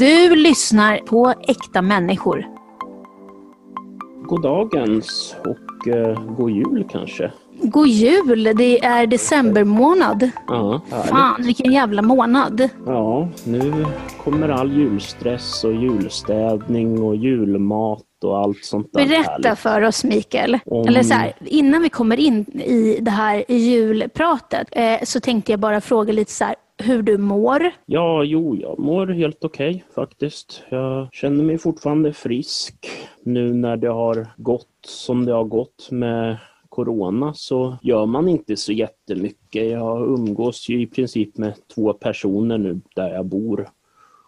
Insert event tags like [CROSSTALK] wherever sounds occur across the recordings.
Du lyssnar på Äkta människor. God dagens och eh, god jul kanske. God jul! Det är decembermånad. Ja. Fan, vilken jävla månad. Ja, nu kommer all julstress och julstädning och julmat och allt sånt där Berätta härligt. för oss Mikael. Om- Eller så här, innan vi kommer in i det här julpratet eh, så tänkte jag bara fråga lite så här, hur du mår. Ja, jo, jag mår helt okej faktiskt. Jag känner mig fortfarande frisk. Nu när det har gått som det har gått med Corona så gör man inte så jättemycket. Jag umgås ju i princip med två personer nu där jag bor.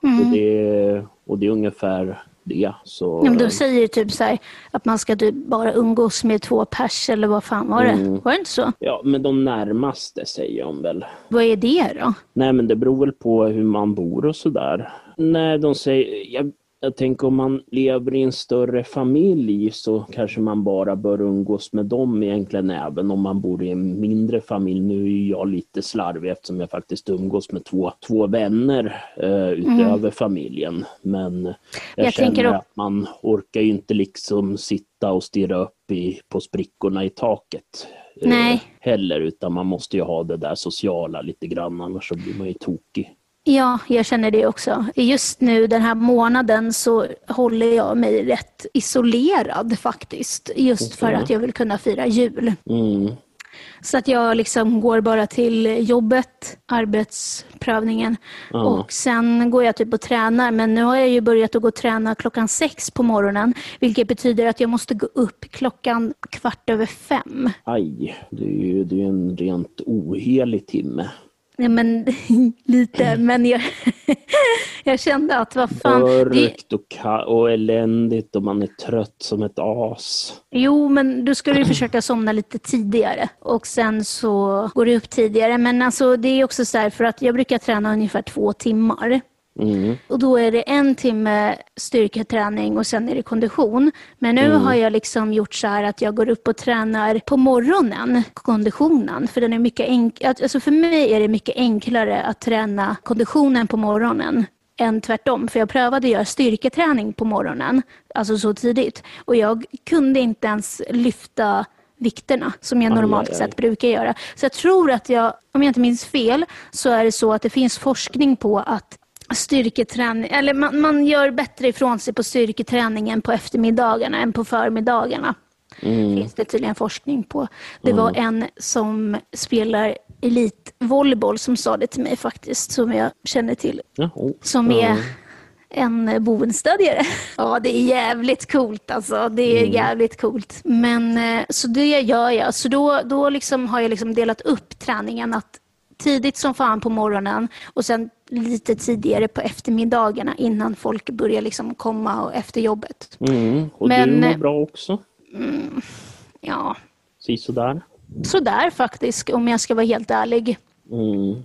Och, det, och det är ungefär det. Så, Ja, men då säger du typ så här, att man ska typ bara umgås med två pers eller vad fan var det? Mm. Var det inte så? Ja, men de närmaste säger de väl. Vad är det då? Nej, men det beror väl på hur man bor och sådär. Nej, de säger... Jag, jag tänker om man lever i en större familj så kanske man bara bör umgås med dem egentligen även om man bor i en mindre familj. Nu är jag lite slarvig eftersom jag faktiskt umgås med två, två vänner eh, utöver familjen. Men jag, Jag känner att man orkar ju inte liksom sitta och stirra upp i, på sprickorna i taket. eh. Heller, utan man måste ju ha det där sociala lite grann annars så blir man ju tokig. Ja, jag känner det också. Just nu den här månaden så håller jag mig rätt isolerad faktiskt. Just för att jag vill kunna fira jul. Mm. Så att jag liksom går bara till jobbet, arbetsprövningen Ja. och sen går jag typ och tränar. Men nu har jag ju börjat att gå och träna klockan sex på morgonen. Vilket betyder att jag måste gå upp klockan kvart över fem. Aj, det är ju det är en rent ohelig timme. Nej men [LAUGHS] lite, [CLEARS THROAT] men jag, [LAUGHS] jag kände att vad fan. Det, Mörkt och, ka- och eländigt och man är trött som ett as. jo men du skulle ju försöka somna lite tidigare och sen så går du upp tidigare. Men alltså det är också så här för att jag brukar träna ungefär två timmar. Mm. Och då är det en timme styrketräning och sen är det kondition. Men nu har jag liksom gjort så här att jag går upp och tränar på morgonen, konditionen. För den är mycket enk- alltså för mig är det mycket enklare att träna konditionen på morgonen än tvärtom. För jag prövade att göra styrketräning på morgonen, alltså så tidigt. Och jag kunde inte ens lyfta vikterna som jag Aj, normalt aj, aj. sett brukar göra. Så jag tror att jag, om jag inte minns fel, så är det så att det finns forskning på att styrketräning, eller man, man gör bättre ifrån sig på styrketräningen på eftermiddagarna än på förmiddagarna. finns det tydligen forskning på. Det var en som spelar elitvolleyboll som sa det till mig faktiskt, som jag känner till. Ja, oh. Som är en boendestödjare. Ja, det är jävligt coolt alltså. Det är jävligt coolt. Men eh, så det gör jag. Så då, då liksom har jag liksom delat upp träningen att tidigt som fan på morgonen och sen lite tidigare på eftermiddagarna innan folk börjar liksom komma och efter jobbet. Mm. Och Men- du mår bra också? Ja, Sisådär? sådär faktiskt om jag ska vara helt ärlig. Mm.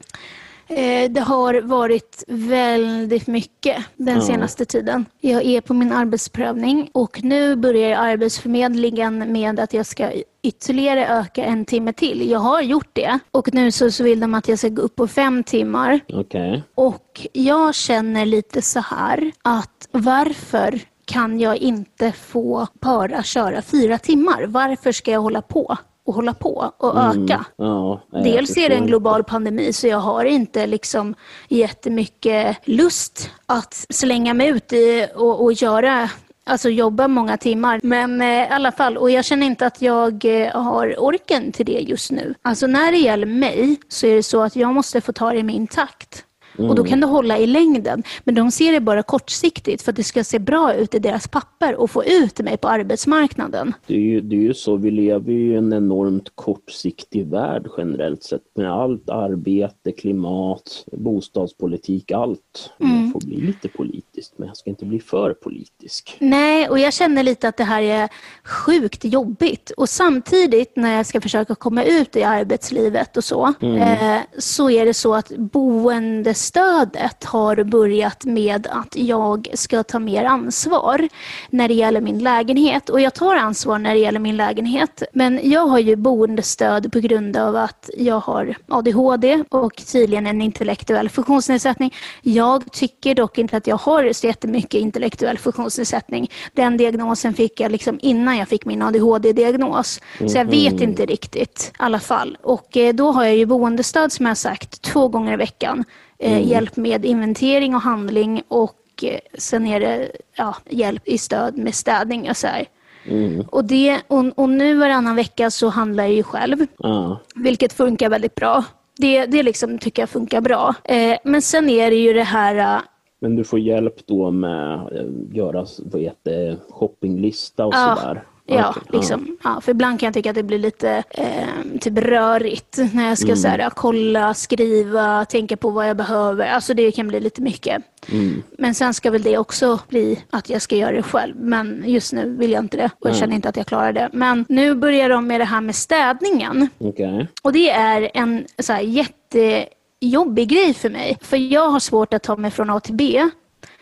Eh, Det har varit väldigt mycket den senaste tiden. Jag är på min arbetsprövning och nu börjar Arbetsförmedlingen med att jag ska ytterligare öka en timme till. Jag har gjort det och nu så, så vill de att jag ska gå upp på fem timmar. Okej. Och jag känner lite så här att varför kan jag inte få bara köra fyra timmar? Varför ska jag hålla på och hålla på och öka? Ja, nej, Dels är det en global pandemi så jag har inte liksom jättemycket lust att slänga mig ut i och, och göra Alltså jobba många timmar. Men eh, i alla fall, och jag känner inte att jag eh, har orken till det just nu. Alltså när det gäller mig så är det så att jag måste få ta det i min takt. Och då kan det hålla i längden. Men de ser det bara kortsiktigt för att det ska se bra ut i deras papper och få ut mig på arbetsmarknaden. Det är, ju, det är ju så, vi lever ju i en enormt kortsiktig värld generellt sett med allt arbete, klimat, bostadspolitik, allt. Mm. Jag får bli lite politiskt men jag ska inte bli för politisk. Nej, och jag känner lite att det här är sjukt jobbigt. Och samtidigt när jag ska försöka komma ut i arbetslivet och så, eh, så är det så att boendestödet har börjat med att jag ska ta mer ansvar när det gäller min lägenhet. Och jag tar ansvar när det gäller min lägenhet. Men jag har ju boendestöd på grund av att jag har ADHD och tydligen en intellektuell funktionsnedsättning. Jag tycker dock inte att jag har så jättemycket intellektuell funktionsnedsättning. Den diagnosen fick jag liksom innan jag fick min ADHD-diagnos. Så jag vet Mhm. inte riktigt i alla fall. Och eh, då har jag ju boendestöd som jag sagt två gånger i veckan. Eh, Hjälp med inventering och handling och eh, sen är det ja, hjälp i stöd med städning och så här. Mm. Och, det, och, och nu varannan vecka så handlar jag ju själv, Ja. vilket funkar väldigt bra. Det, det liksom tycker jag funkar bra. Eh, men sen är det ju det här eh, Men du får hjälp då med att göra vad heter, det, shoppinglista och Ja. sådär? Ja, Okej, liksom. Ja, för ibland kan jag tycka att det blir lite eh, typ rörigt när jag ska så här, kolla, skriva, tänka på vad jag behöver. Alltså det kan bli lite mycket. Mm. Men sen ska väl det också bli att jag ska göra det själv. Men just nu vill jag inte det och jag känner inte att jag klarar det. Men nu börjar de med det här med städningen. Okej. Och det är en så här, jättejobbig grej för mig. För jag har svårt att ta mig från A till B.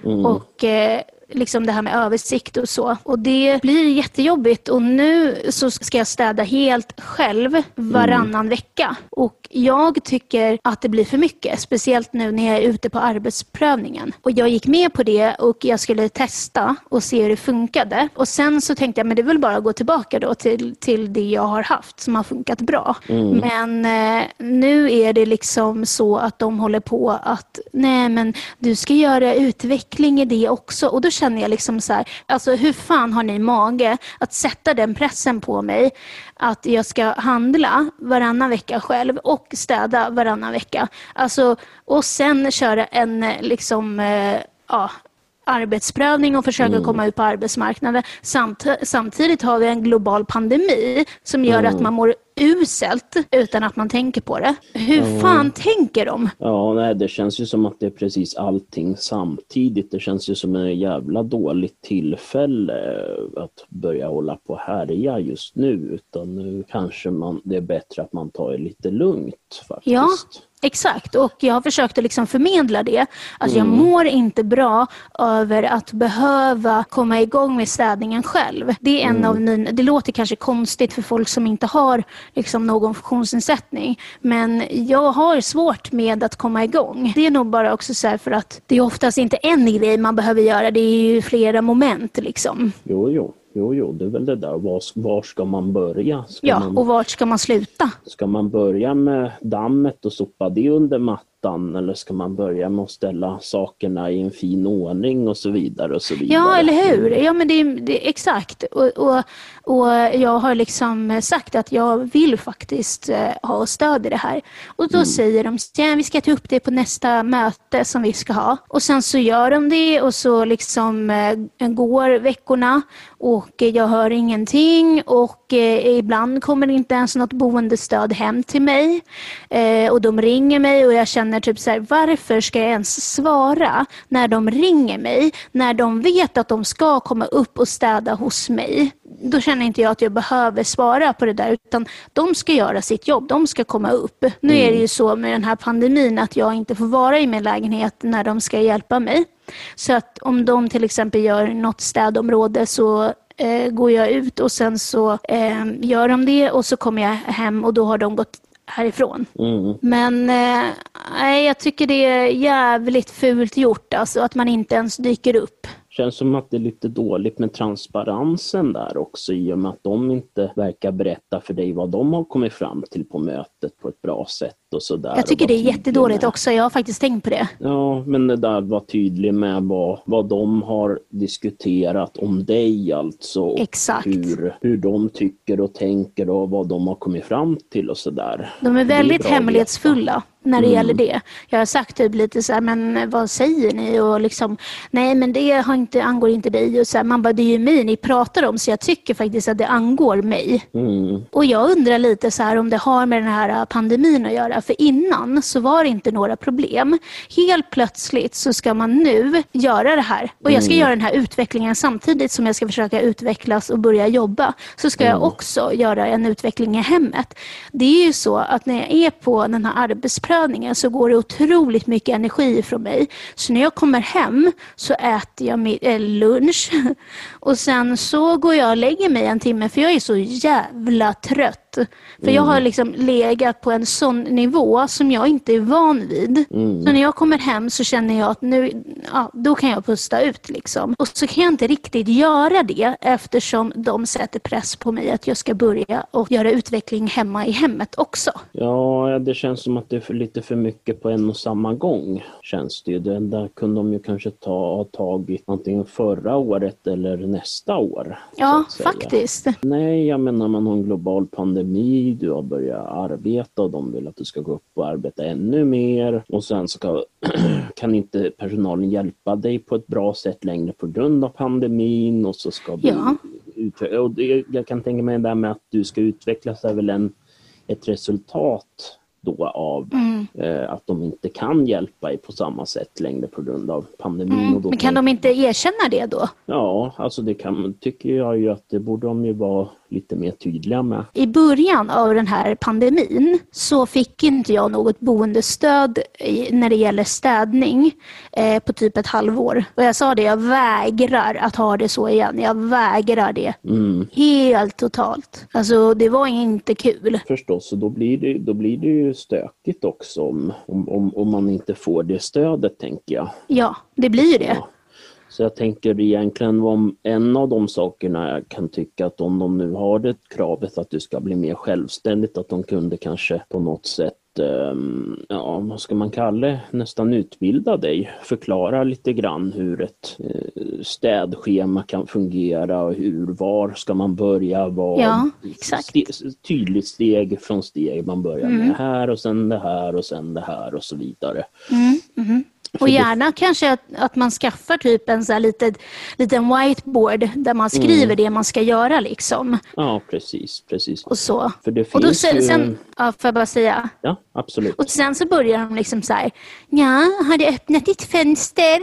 Mm. Och eh, liksom det här med översikt och så. Och det blir jättejobbigt. Och nu så ska jag städa helt själv varannan vecka. Och jag tycker att det blir för mycket. Speciellt nu när jag är ute på arbetsprövningen. Och jag gick med på det och jag skulle testa och se hur det funkade. Och sen så tänkte jag, men det är väl bara att gå tillbaka då till, till det jag har haft som har funkat bra. Men eh, nu är det liksom så att de håller på att, nej men du ska göra utveckling i det också. Och då känner jag liksom så här, alltså hur fan har ni mage att sätta den pressen på mig att jag ska handla varannan vecka själv och städa varannan vecka. Alltså, och sen köra en liksom, eh, ja, arbetsprövning och försöka komma ut på arbetsmarknaden. Samt, samtidigt har vi en global pandemi som gör att man mår uselt utan att man tänker på det. Hur fan tänker de? Ja, nej, det känns ju som att det är precis allting samtidigt. Det känns ju som en jävla dåligt tillfälle att börja hålla på och härja just nu. Utan nu kanske man, det är bättre att man tar det lite lugnt faktiskt. Ja. Exakt, och jag har försökt att liksom förmedla det. Att jag mår inte bra över att behöva komma igång med städningen själv. Det är en av mina, det låter kanske konstigt för folk som inte har liksom någon funktionsnedsättning. Men jag har svårt med att komma igång. Det är nog bara också så för att det är oftast inte en grej man behöver göra. Det är ju flera moment liksom. Jo, jo, jo, jo, det är väl det där. Var, var ska man börja? Ska, Ja, man, och vart ska man sluta? ska man börja med dammet och sopa det under mattan? Eller ska man börja med att ställa sakerna i en fin ordning och så vidare och så vidare? Ja, eller hur? Ja, men det, det exakt. Och, och, och jag har liksom sagt att jag vill faktiskt eh, ha stöd i det här. Och då säger de ja, vi ska ta upp det på nästa möte som vi ska ha. Och sen så gör de det och så liksom eh, går veckorna och jag hör ingenting och eh, ibland kommer inte ens något boendestöd hem till mig. Eh, och de ringer mig och jag känner typ så här, varför ska jag ens svara när de ringer mig? När de vet att de ska komma upp och städa hos mig. Då känner inte jag att jag behöver svara på det där utan de ska göra sitt jobb, de ska komma upp. Nu är det ju så med den här pandemin att jag inte får vara i min lägenhet när de ska hjälpa mig. Så att om de till exempel gör något städområde så eh, går jag ut och sen så eh, gör de det och så kommer jag hem och då har de gått härifrån. Mm. Men eh, jag tycker det är jävligt fult gjort alltså att man inte ens dyker upp. Känns som att det är lite dåligt med transparensen där också i och med att de inte verkar berätta för dig vad de har kommit fram till på mötet på ett bra sätt och sådär. Jag tycker det är jättedåligt med- också. Jag har faktiskt tänkt på det. Ja, men det där var tydlig med vad, vad de har diskuterat om dig alltså. Exakt. Hur, hur de tycker och tänker och vad de har kommit fram till och sådär. De är väldigt att hemlighetsfulla när det Mm. gäller det. Jag har sagt typ lite så här, men vad säger ni? Och liksom, nej men det har inte, angår inte dig. Och så här, man bara, det är ju mig ni pratar om så jag tycker faktiskt att det angår mig. Mm. Och jag undrar lite så här om det har med den här pandemin att göra. För innan så var det inte några problem. Helt plötsligt så ska man nu göra det här. Och jag ska Mm. göra den här utvecklingen samtidigt som jag ska försöka utvecklas och börja jobba. Så ska Mm. jag också göra en utveckling i hemmet. Det är ju så att när jag är på den här arbetsprövningen så går det otroligt mycket energi från mig. Så när jag kommer hem så äter jag eh, lunch [LAUGHS] och sen så går jag och lägger mig en timme för jag är så jävla trött. För jag har liksom legat på en sån nivå som jag inte är van vid. Så när jag kommer hem så känner jag att nu, ja, då kan jag pusta ut. Liksom. Och så kan jag inte riktigt göra det eftersom de sätter press på mig att jag ska börja och göra utveckling hemma i hemmet också. Ja, det känns som att det är lite för mycket på en och samma gång. Känns det ju. Det där kunde de ju kanske ta, ha tagit antingen förra året eller nästa år. Ja, faktiskt. Nej, jag menar man har en global pandemi, du har börjat arbeta och de vill att du ska gå upp och arbeta ännu mer. Och sen så kan, [CLEARS THROAT] kan inte personalen hjälpa dig på ett bra sätt längre på grund av pandemin och så ska du Ja. Och jag kan tänka mig det där med att du ska utvecklas är väl en, ett resultat då av Mm. eh, att de inte kan hjälpa dig på samma sätt längre på grund av pandemin. Mm. Men kan de inte erkänna det då? Ja, alltså det kan, tycker jag ju att det borde de ju vara lite mer tydliga med. I början av den här pandemin så fick inte jag något boendestöd när det gäller städning eh, på typ ett halvår. Och jag sa det, jag vägrar att ha det så igen. Jag vägrar det. Mm. Helt totalt. Alltså det var inte kul. Förstås, och då blir det, då blir det ju stökigt också om, om, om, om man inte får det stödet, tänker jag. Ja, det blir ju det. Ja. Så jag tänker egentligen om en av de sakerna jag kan tycka att om de nu har det kravet att du ska bli mer självständigt, att de kunde kanske på något sätt ehm, ja, vad ska man kalla det, nästan utbilda dig, förklara lite grann hur ett eh, städschema kan fungera och hur, var ska man börja, vad, Ja, exakt. Mm. Ste, tydligt steg från steg, man börjar med här och sen det här och sen det här och så vidare. Och gärna kanske att, att man skaffar typ en så här liten, liten whiteboard där man skriver det man ska göra liksom. Ja, precis, precis. Och så. För det Och då finns sen, ju... sen ja, får jag bara säga. Ja, absolut. Och sen så börjar de liksom så här. Ja, har du öppnat ditt fönster?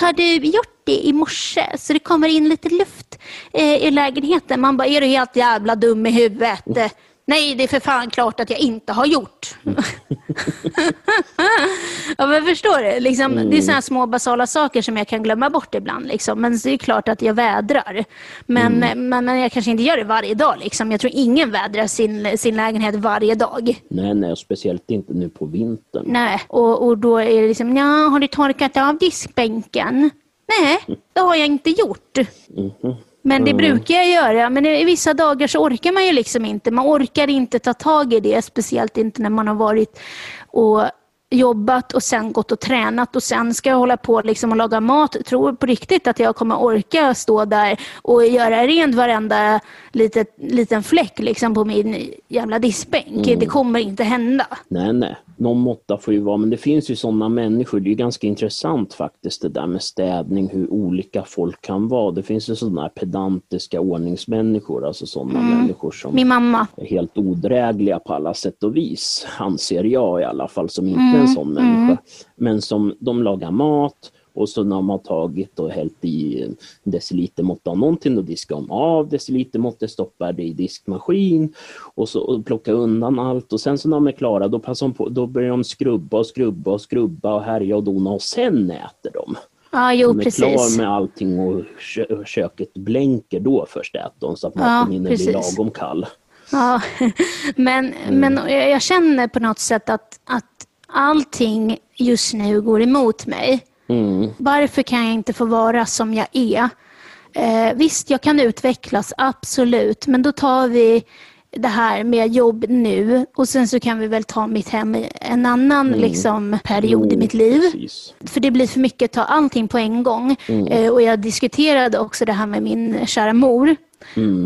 Har du gjort det i morse? Så det kommer in lite luft eh, i lägenheten. Man bara, är du helt jävla dum i huvudet? Nej, det är för fan klart att jag inte har gjort. [LAUGHS] ja, men förstår du? Liksom, Det är sådana här små basala saker som jag kan glömma bort ibland. Liksom. Men det är klart att jag vädrar. Men, men, men jag kanske inte gör det varje dag. Liksom. Jag tror ingen vädrar sin, sin lägenhet varje dag. Nej, nej, speciellt inte nu på vintern. Nej, och, och då är det liksom, ja, har du torkat av diskbänken? Nej, det har jag inte gjort. Men det brukar jag göra, men i vissa dagar så orkar man ju liksom inte. Man orkar inte ta tag i det, speciellt inte när man har varit och jobbat och sen gått och tränat och sen ska jag hålla på liksom och laga mat. Tror på riktigt att jag kommer orka stå där och göra rent varenda litet, liten fläck liksom på min jävla diskbänk. Det kommer inte hända. Nej, nej. Någon måtta får ju vara, men det finns ju sådana människor. Det är ganska intressant faktiskt det där med städning, hur olika folk kan vara. Det finns ju sådana här pedantiska ordningsmänniskor, alltså sådana människor som är helt odrägliga på alla sätt och vis, anser jag i alla fall, som inte är en sån människa. Men som de lagar mat och så när har tagit och hällt i decilitermått av någonting, då diskar de av decilitermåttet, stoppar det i diskmaskin och så och plockar undan allt och sen så när de är klara då, passar de på, då börjar de skrubba och skrubba och skrubba och härja och dona och sen äter de. Ja, jo De är precis. klar med allting och kö- köket blänker då först äter de så att maten hinner bli precis. lagom kall. Ja, [LAUGHS] men, men jag jag känner på något sätt att, att allting just nu går emot mig. Mm. Varför kan jag inte få vara som jag är? Eh, visst, jag kan utvecklas, absolut. Men då tar vi det här med jobb nu och sen så kan vi väl ta mitt hem i en annan liksom, period i mitt liv. Mm. Precis. För det blir för mycket att ta allting på en gång. Eh, och jag diskuterade också det här med min kära mor.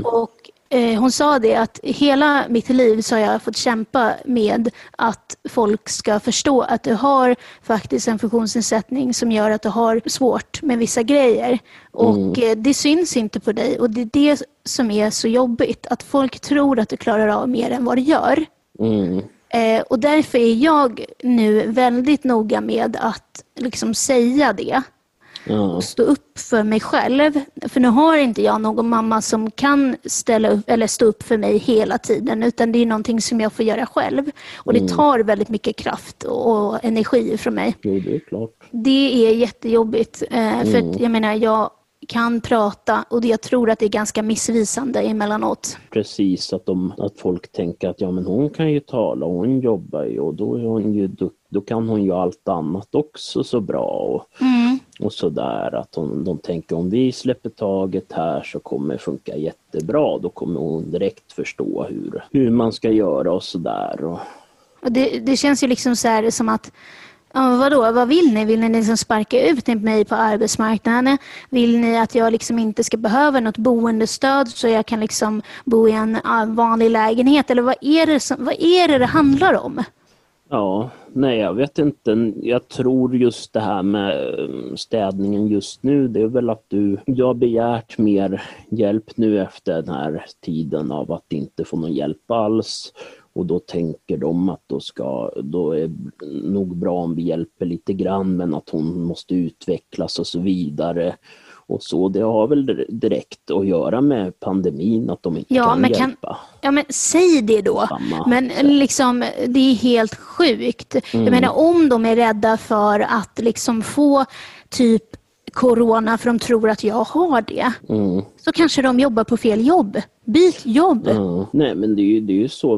Och eh, hon sa det att hela mitt liv så har jag fått kämpa med att folk ska förstå att du har faktiskt en funktionsnedsättning som gör att du har svårt med vissa grejer. Och eh, det syns inte på dig och det är det som är så jobbigt. Att folk tror att du klarar av mer än vad du gör. Mm. Eh, och därför är jag nu väldigt noga med att liksom säga det. Ja. Stå upp för mig själv. För nu har inte jag någon mamma som kan ställa upp, eller stå upp för mig hela tiden, utan det är någonting som jag får göra själv. Och det tar väldigt mycket kraft och energi från mig. Jo, det är klart. Det är jättejobbigt. Eh, för att, jag menar, jag kan prata och jag tror att det är ganska missvisande emellanåt. Precis, att, de, att folk tänker att ja men hon kan ju tala, hon jobbar ju och då, är hon ju, då, då kan hon ju allt annat också så bra och, och sådär. Att hon, de tänker om vi släpper taget här så kommer det funka jättebra. Då kommer hon direkt förstå hur, hur man ska göra och sådär. Och, det, det känns ju liksom så här som att Ja, vadå, vad vill ni? Vill ni liksom sparka ut mig på arbetsmarknaden? Vill ni att jag liksom inte ska behöva något boendestöd så jag kan liksom bo i en ah, vanlig lägenhet? Eller vad är det, som, vad är det, det handlar om? Ja, nej jag vet inte. Jag tror just det här med eh, städningen just nu, det är väl att du, Jag har begärt mer hjälp nu efter den här tiden av att inte få någon hjälp alls. Och då tänker de att då, ska, då är det nog bra om vi hjälper lite grann men att hon måste utvecklas och så vidare. Och så, det har väl direkt att göra med pandemin, att de inte Ja, kan men kan- hjälpa. Ja, men säg det då. Samma Men sätt. liksom, det är helt sjukt. Mm. Jag menar, om de är rädda för att liksom få typ corona för de tror att jag har det, Mm. så kanske de jobbar på fel jobb. Byt jobb. Ja, nej men det är ju, det är ju så.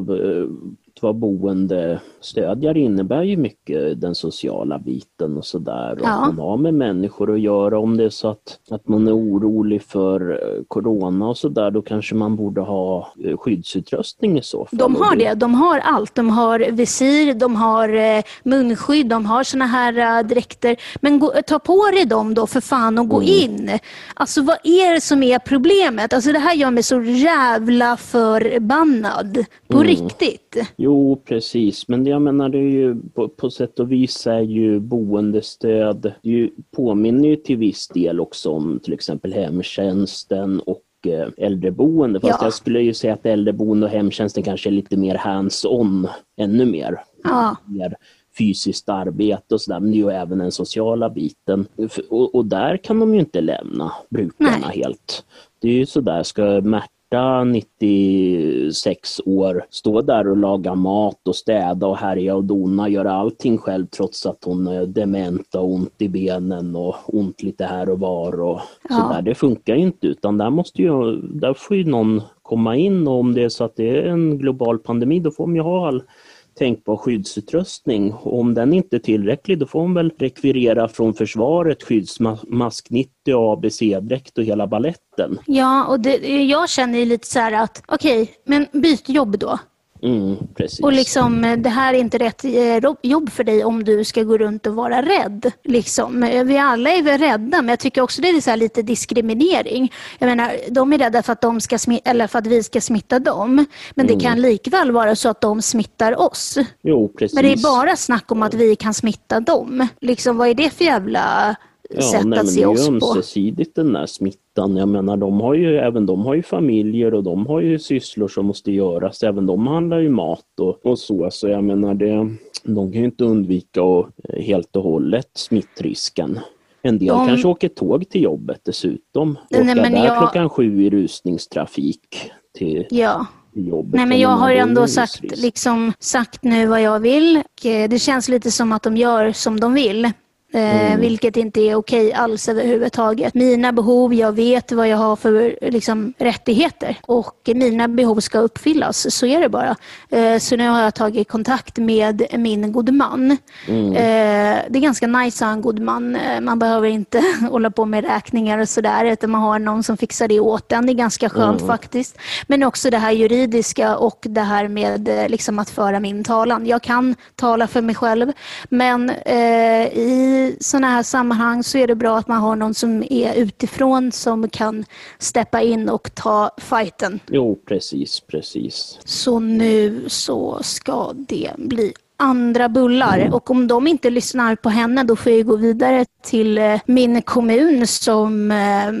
Eh, Att vara boendestödjare innebär ju mycket den sociala biten och sådär. Ja. att man har med människor att göra. Om det är så att, att man är orolig för eh, corona och sådär, då kanske man borde ha eh, skyddsutrustning i så fall. De har det. De har allt. De har visir, de har eh, munskydd, de har såna här dräkter. Men gå, ta på dig dem då för fan och gå Mm. in. Alltså vad är det som är problemet? Alltså det här gör mig så jävla förbannad. På Mm. riktigt. Jo, precis. Men det jag menar, det är ju på, på sätt och vis är ju boendestöd, det ju, påminner ju till viss del också om till exempel hemtjänsten och eh, äldreboende. Fast Ja. jag skulle ju säga att äldreboende och hemtjänsten kanske är lite mer hands-on, ännu mer. Ja. mer fysiskt arbete och sådär, men det är ju även den sociala biten. Och, och där kan de ju inte lämna brukarna Nej. helt. Det är ju sådär, ska Märta 96 år stå där och laga mat och städa och härja och dona, göra allting själv trots att hon är dement och ont i benen och ont lite här och var och Ja. sådär. Det funkar ju inte utan där måste ju, där får ju någon komma in och om det är så att det är en global pandemi då får de ju ha all tänkbar skyddsutrustning. Och om den inte är tillräcklig då får hon väl rekvirera från försvaret skyddsmask 90 ABC-dräkt och hela balletten. Ja, och det, jag känner ju lite så här att okej, men byt jobb då. Mm. Och liksom, eh, det här är inte rätt eh, jobb för dig om du ska gå runt och vara rädd. Liksom. Eh, Vi alla är väl rädda, men jag tycker också det är lite diskriminering. Jag menar, de är rädda för att, de ska eller för att vi ska smitta dem, men det kan likväl vara så att de smittar oss. Jo, precis. Men det är bara snack om att vi kan smitta dem. Liksom, vad är det för jävla Ja, sätt nej, att se det är oss på? ömsesidigt den där smittan. Jag menar, de har ju, även de har ju familjer och de har ju sysslor som måste göras. Även de handlar ju mat och, och så. Så jag menar, det, de kan ju inte undvika och, eh, helt och hållet smittrisken. En del De- kanske åker tåg till jobbet dessutom. Nej, Åka men där jag- klockan sju i rusningstrafik till, Ja. jobbet. Nej, men jag har ändå sagt, liksom, sagt nu vad jag vill. Eh, Det känns lite som att de gör som de vill. Eh, Vilket inte är okej alls överhuvudtaget. Mina behov, jag vet vad jag har för liksom, rättigheter och mina behov ska uppfyllas. Så är det bara. Eh, så nu har jag tagit kontakt med min gode man. Eh, det är ganska nice att ha en god man. Man behöver inte [LAUGHS] hålla på med räkningar och sådär utan man har någon som fixar det åt en. Det är ganska skönt faktiskt. Men också det här juridiska och det här med liksom, att föra min talan. Jag kan tala för mig själv men eh, i sådana här sammanhang så är det bra att man har någon som är utifrån som kan steppa in och ta fighten. Jo, precis, precis. Så nu så ska det bli andra bullar och om de inte lyssnar på henne då får jag gå vidare till eh, min kommun som eh,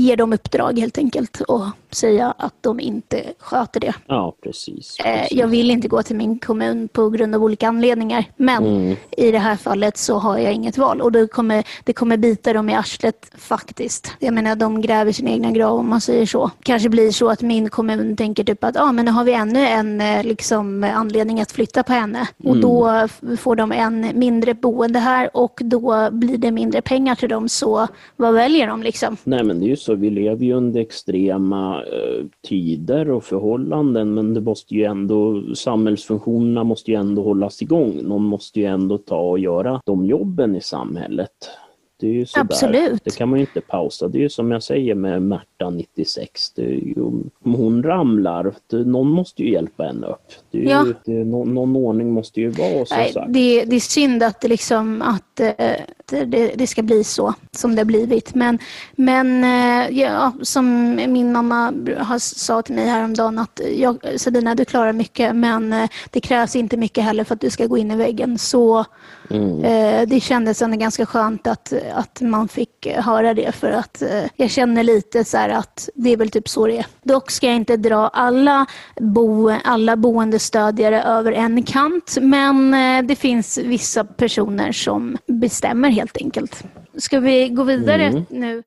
ger dem uppdrag helt enkelt och säga att de inte sköter det. Ja, precis. Eh, precis. Jag vill inte gå till min kommun på grund av olika anledningar men Mm. i det här fallet så har jag inget val och det kommer, det kommer bita dem i arslet faktiskt. Jag menar de gräver sin egna grav om man säger så. Kanske blir så att min kommun tänker typ att ah, men nu har vi ännu en liksom, anledning att flytta på henne och då f- får de en mindre boende här och då blir det mindre pengar till dem så vad väljer de liksom? Nej men det är ju så, vi lever ju under extrema eh, tider och förhållanden men det måste ju ändå, samhällsfunktionerna måste ju ändå hållas igång. Någon måste ju ändå ta och göra de jobben i samhället. Det är ju sådär. Absolut. Det kan man ju inte pausa. Det är ju som jag säger med Märta 96. Det är ju, om hon ramlar, det, någon måste ju hjälpa henne upp. Det är ju, Ja. det, någon, någon ordning måste ju vara Nej, det, det är synd att liksom, att, eh, det, det, ska bli så som det har blivit. Men, men eh, ja, som min mamma har sa till mig häromdagen att jag, Sabina, du klarar mycket men eh, det krävs inte mycket heller för att du ska gå in i väggen. Så Mm. eh, det kändes ändå ganska skönt att, att man fick eh, höra det för att eh, jag känner lite så att det är väl typ så det är. Dock ska jag inte dra alla, bo, alla boendestödjare över en kant men eh, det finns vissa personer som bestämmer helt enkelt. Ska vi gå vidare Mm. nu?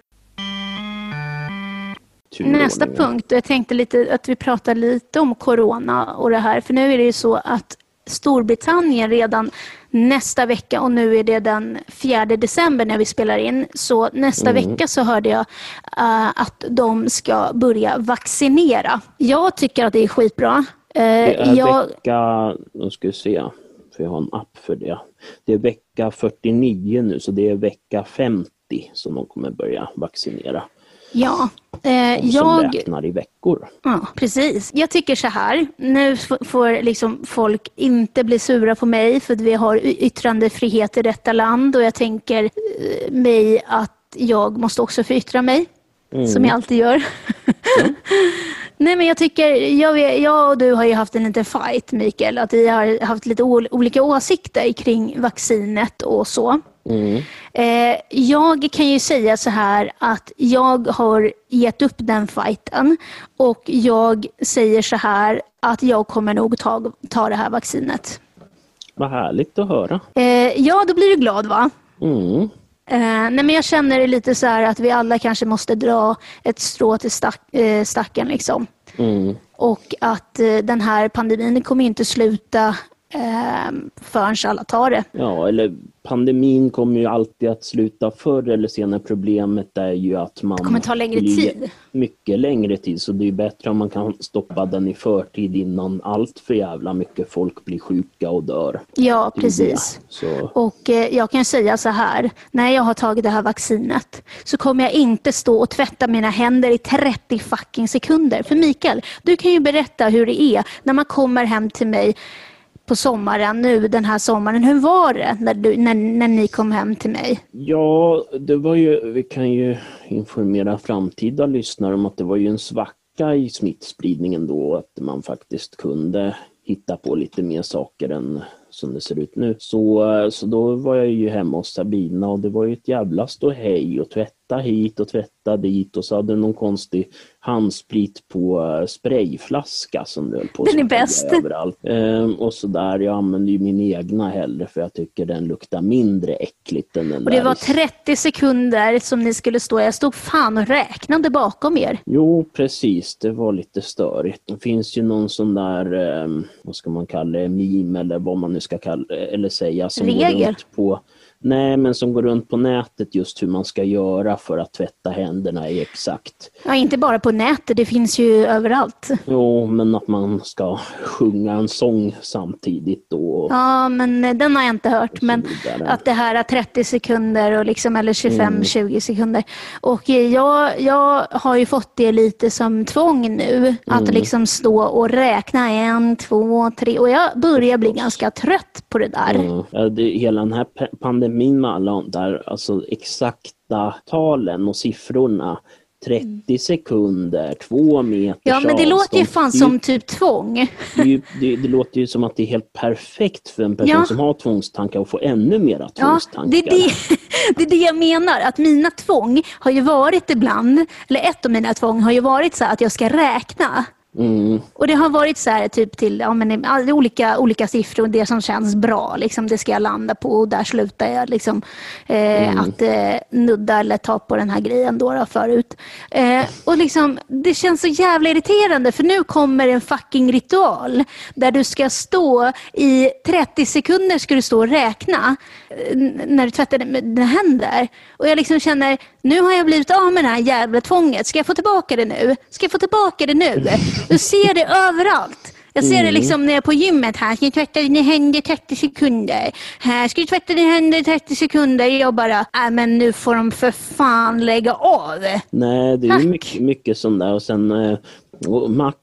Nästa punkt, jag tänkte lite att vi pratar lite om corona och det här. För nu är det ju så att Storbritannien redan nästa vecka och nu är det den 4 december när vi spelar in. Så nästa vecka så hörde jag eh, att de ska börja vaccinera. Jag tycker att det är skitbra. Eh, Det är jag, vecka, nu ska vi se, för jag har en app för det. Det är vecka 49 nu, så det är vecka 50 som de kommer börja vaccinera. ja, eh, Som jag, räknar i veckor. Ja, precis. Jag tycker så här. Nu får liksom folk inte bli sura på mig för att vi har yttrandefrihet i detta land och jag tänker eh, mig att jag måste också få yttra mig. Som jag alltid gör. [LAUGHS] Nej men jag tycker, jag, jag och du har ju haft en liten fight Mikael, att vi har haft lite ol- olika åsikter kring vaccinet och så. Mm. Eh, jag kan ju säga så här att jag har gett upp den fighten och jag säger så här att jag kommer nog ta, ta det här vaccinet. Vad härligt att höra. Eh, ja, då blir du glad va? Mm. Eh, nej, men jag känner lite så att vi alla kanske måste dra ett strå till stack, eh, stacken. Liksom. Mm. Och att eh, den här pandemin kommer inte sluta eh, förrän alla tar det. Ja, eller pandemin kommer ju alltid att sluta förr eller senare. Problemet är ju att man... Det kommer ta längre tid. Mycket längre tid, så det är bättre om man kan stoppa den i förtid innan allt för jävla mycket folk blir sjuka och dör. Ja, precis. Och eh, jag kan säga så här, när jag har tagit det här vaccinet så kommer jag inte stå och tvätta mina händer i 30 fucking sekunder. För Mikael, du kan ju berätta hur det är när man kommer hem till mig på sommaren, nu den här sommaren. Hur var det när, du, när, när ni kom hem till mig? Ja, det var ju, vi kan ju informera framtida lyssnare om att det var ju en svacka i smittspridningen då, att man faktiskt kunde hitta på lite mer saker än som det ser ut nu. Så, så då var jag ju hemma hos Sabina och det var ju ett jävla ståhej och tvätta hit och tvätta dit och så hade någon konstig handsprit på eh, sprayflaska som det höll på Den är bäst. överallt. Ehm, och så där, jag använder ju min egna hellre för jag tycker den luktar mindre äckligt än den Och det där var i 30 sekunder som ni skulle stå. Jag stod fan och räknade bakom er. Jo, precis. Det var lite störigt. Det finns ju någon sån där, eh, vad ska man kalla det, meme eller vad man nu ska kalla eller säga. Som Går Regel? runt på, nej, men som går runt på nätet just hur man ska göra för att tvätta händerna i exakt. Ja, inte bara på nätet, det finns ju överallt. Jo, men att man ska sjunga en sång samtidigt då. Ja, men den har jag inte hört. Men att det här är 30 sekunder och liksom, eller 25-20 Mm. sekunder. Och jag, jag har ju fått det lite som tvång nu. Att Mm. liksom stå och räkna en, två, tre. Och jag börjar bli ganska trött på det där. Mm. Ja, det, hela den här pandemin alla de där alltså exakta talen och siffrorna 30 sekunder, två meters Ja, men det låter ju avstånd. fan Det är som typ tvång. Det, ju, det, det låter ju som att det är helt perfekt för en person Ja. som har tvångstankar att få ännu mera Ja, tvångstankar. det är det, det är det jag menar. Att mina tvång har ju varit ibland, eller ett av mina tvång har ju varit så att jag ska räkna. Mm, Och det har varit så här typ till ja, men, olika, olika siffror, det som känns bra, liksom, det ska jag landa på och där slutar jag liksom, eh, att eh, nudda eller ta på den här grejen då, då förut. Eh, och liksom, det känns så jävla irriterande för nu kommer en fucking ritual där du ska stå i 30 sekunder ska du stå och räkna eh, när du tvättar dina händer. Och jag liksom känner, nu har jag blivit av med det här jävla tvånget. Ska jag få tillbaka det nu? Ska jag få tillbaka det nu? Du ser det överallt. Jag ser det liksom när jag är på gymmet. Här ska du tvätta dina händer i 30 sekunder. Här ska du tvätta dina händer i 30 sekunder. Jag bara, äh, men nu får de för fan lägga av. nej, det är Tack. ju mycket, mycket sånt där. Och sen eh, max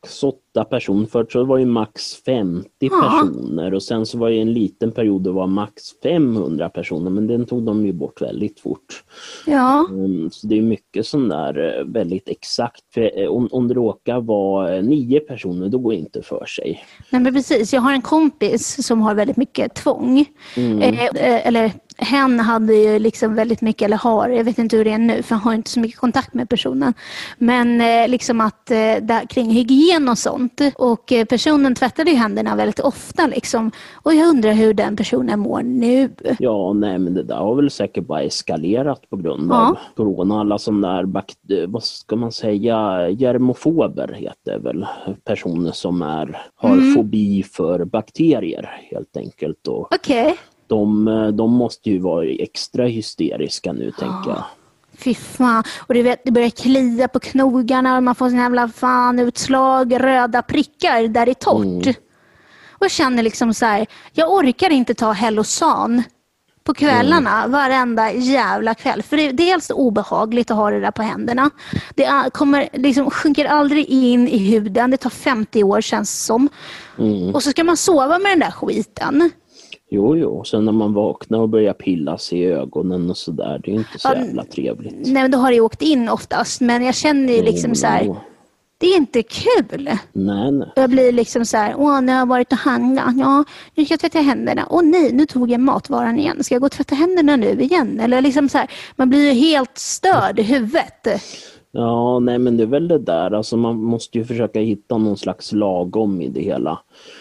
åtta personer. Förut så var det max 50 Ja. personer och sen så var det en liten period det var max 500 personer men den tog de ju bort väldigt fort. Ja, Mm, Så det är mycket sån där eh, väldigt exakt. Eh, om, om det råkar vara eh, nio personer då går det inte för sig. Nej, men precis. Jag har en kompis som har väldigt mycket tvång. Mm. Eh, eller hen hade ju liksom väldigt mycket, eller har, jag vet inte hur det är nu för jag har inte så mycket kontakt med personen. Men eh, liksom att eh, där, kring hygien och sånt. Och eh, personen tvättade ju händerna väldigt ofta. Liksom. Och jag undrar hur den personen mår nu. Ja, nej men det där har väl säkert bara eskalerat på grund Ja. av corona. Alla sådana där, vad ska man säga, germofober heter väl personer som är, har Mm. fobi för bakterier helt enkelt. Okej. De, eh, de måste ju vara extra hysteriska nu tänker jag. [GASPS] Fy fan. Och du vet, det börjar klia på knogarna och man får såna jävla fan utslag, röda prickar där det är torrt. Och jag känner liksom så här, jag orkar inte ta Hellosan på kvällarna varenda jävla kväll. För det är dels obehagligt att ha det där på händerna. Det kommer, liksom, sjunker aldrig in i huden. Det tar 50 år känns det som. Och så ska man sova med den där skiten. Jo, jo, sen när man vaknar och börjar pilla sig i ögonen och sådär, det är inte så Ja, jävla trevligt. Nej, men då har det åkt in oftast. Men jag känner ju liksom så här, Jo, det är inte kul. Nej, nej. Jag blir liksom så här, åh nu har jag varit och handlat, ja nu ska jag tvätta händerna, åh nej nu tog jag matvaran igen, ska jag gå och tvätta händerna nu igen? Eller liksom så här, man blir ju helt störd i huvudet. Ja, nej men det är väl det där, alltså man måste ju försöka hitta någon slags lagom i det hela.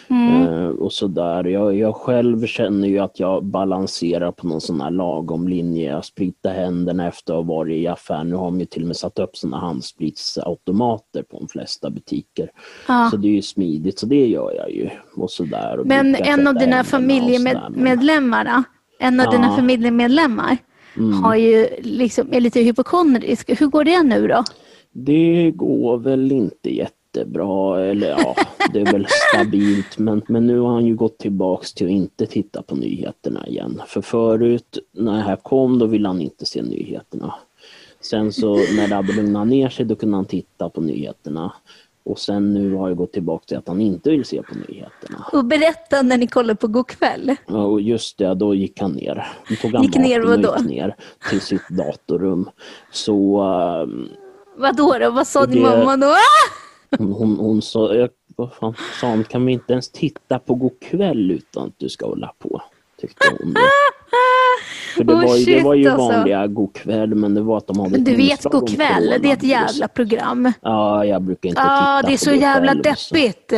Eh, och sådär. Jag, jag själv känner ju att jag balanserar på någon sån här lagom linje. Jag spritar händerna efter att ha varit i affären. Nu har de ju till och med satt upp såna handspritsautomater på de flesta butiker. Ja. Så det är ju smidigt, så det gör jag ju. Och sådär. Och Men en av dina familjemedlemmar? En av Ja. dina familjemedlemmar har ju liksom, är lite hypokondrisk. Hur går det nu då? Det går väl inte jättebra, eller ja, det är väl stabilt. Men, men nu har han ju gått tillbaks till att inte titta på nyheterna igen. För förut, när det här kom, då ville han inte se nyheterna. Sen så när det hade lugnat ner sig, då kunde han titta på nyheterna. Och sen nu har jag gått tillbaka till att han inte vill se på nyheterna. Och berätta när ni kollar på God kväll. Ja, och just det, då gick han ner. Då tog han Gick ner vadå? gick ner till sitt datorrum. Så ehm, Vad då? Vad sa din mamma då? Hon, hon, hon sa, jag, vad fan sa hon, kan vi inte ens titta på God kväll utan att du ska hålla på? Tyckte hon. [LAUGHS] För det, Oh, var, ju- det var ju alltså. vanliga God kväll men det var att de hade Du vet inslag om God kväll, det är ett jävla program. Ja, jag brukar inte Ja, titta det är så God jävla kväll och så. deppigt.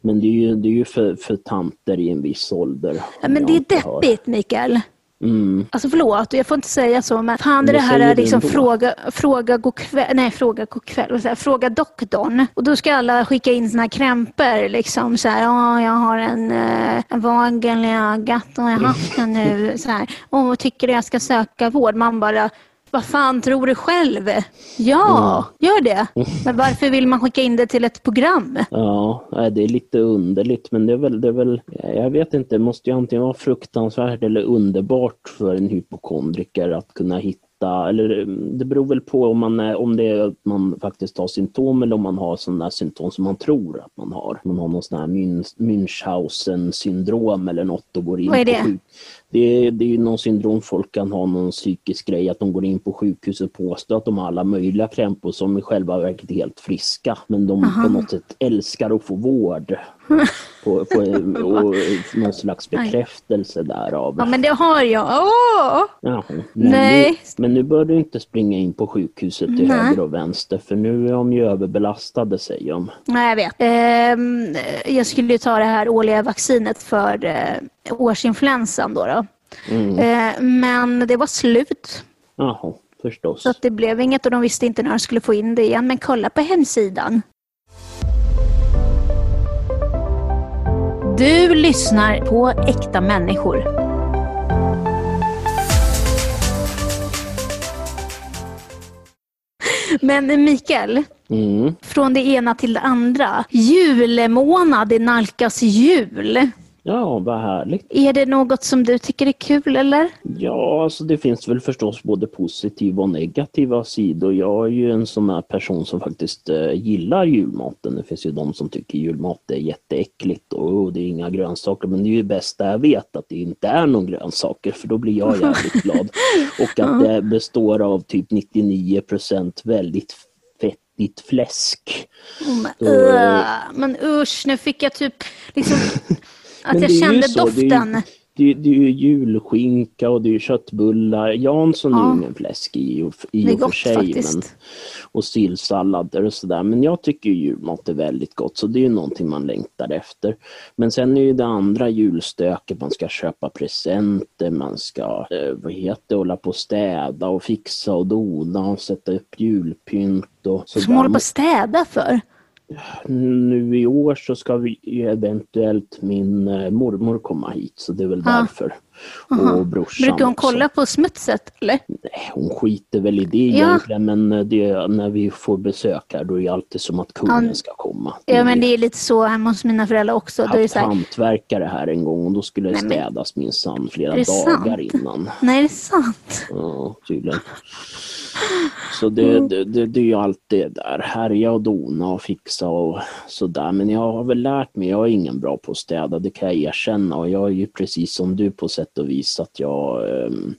Men det är ju, det är ju för, för tanter i en viss ålder. Ja, men det är deppigt, Mikael. Mm. Alltså förlåt, jag får inte säga så, men fan det, det här är liksom fråga, fråga god kväll, nej fråga god kväll, jag, fråga doktorn. Och då ska alla skicka in sina krämpor liksom så här, ja jag har en, eh, en vagel i ögat och jag har haft den nu så här. Och tycker jag ska söka vård? Man bara, vad fan tror du själv? Ja, gör det. [LAUGHS] Men varför vill man skicka in det till ett program? Ja, det är lite underligt men det är väl, det är väl, jag vet inte, det måste ju antingen vara fruktansvärt eller underbart för en hypokondriker att kunna hitta vänta, eller mm, det beror väl på om, man är, om det är att man faktiskt har symptom eller om man har sådana symptom som man tror att man har. Man har någon sån här Münchhausen syndrom eller något och går in Vad är det? på sjuk det är, det är någon syndrom folk kan ha, någon psykisk grej, att de går in på sjukhus och påstår att de har alla möjliga krämpor som i själva verket är helt friska. Men de Aha. på något sätt älskar att få vård. [LAUGHS] på, på, [LAUGHS] och någon slags bekräftelse därav. Ja, men det har jag. Åh! Jaha, men, Nej. Nu, men nu bör du inte springa in på sjukhuset till Nej. höger och vänster för nu är de ju överbelastade säger de. Nej, jag vet. Ehm, jag skulle ju ta det här årliga vaccinet för eh, årsinfluensan då. då. Mm. Eh, men det var slut. Jaha, förstås. Så att det blev inget och de visste inte när de skulle få in det igen. Men kolla på hemsidan. Du lyssnar på Äkta människor. Men Mikael, Mm. från det ena till det andra. Julmånad, det nalkas jul. Ja, vad härligt. Är det något som du tycker är kul eller? Ja, alltså det finns väl förstås både positiva och negativa sidor. Jag är ju en sån här person som faktiskt eh, gillar julmaten. Det finns ju de som tycker julmat är jätteäckligt och oh, det är inga grönsaker. Men det är ju det bästa jag vet att det inte är någon grönsaker för då blir jag jävligt glad. [LAUGHS] Och att det består av typ 99% väldigt fettigt fläsk. Mm, Då- uh, men usch, nu fick jag typ liksom [LAUGHS] att jag det är ju kände så, det är doften. Det, är ju julskinka och det är köttbullar. Jansson är Ja. ju ingen fläsk i, och- i är och för sig. faktiskt. Men, och sillsallader och sådär. Men jag tycker ju julmat är väldigt gott så det är ju någonting man längtar efter. Men sen är ju det andra julstöket, man ska köpa presenter, man ska eh, vad heter det, hålla på och städa och fixa och dona och sätta upp julpynt och Som sådär. håller på att städa för. Nu i år så ska vi eventuellt min eh, mormor komma hit så det är väl Ja. därför. Och brorsan Brukar hon också. kolla på smutset eller? Nej, hon skiter väl i det Ja. egentligen men det, när vi får besök här då är det alltid som att kungen Ja. ska komma. Ja men det är lite så hemma hos mina föräldrar också. har är det haft hantverkare här en gång och då skulle det städas minsann flera det dagar sant? innan. nej det är sant. Ja, tydligen. Så det, Mm. det, det, det är ju allt det där, härja och dona och fixa och sådär. Men jag har väl lärt mig, jag är ingen bra på att städa, det kan jag erkänna. Och jag är ju precis som du på sätt och vis att jag ehm,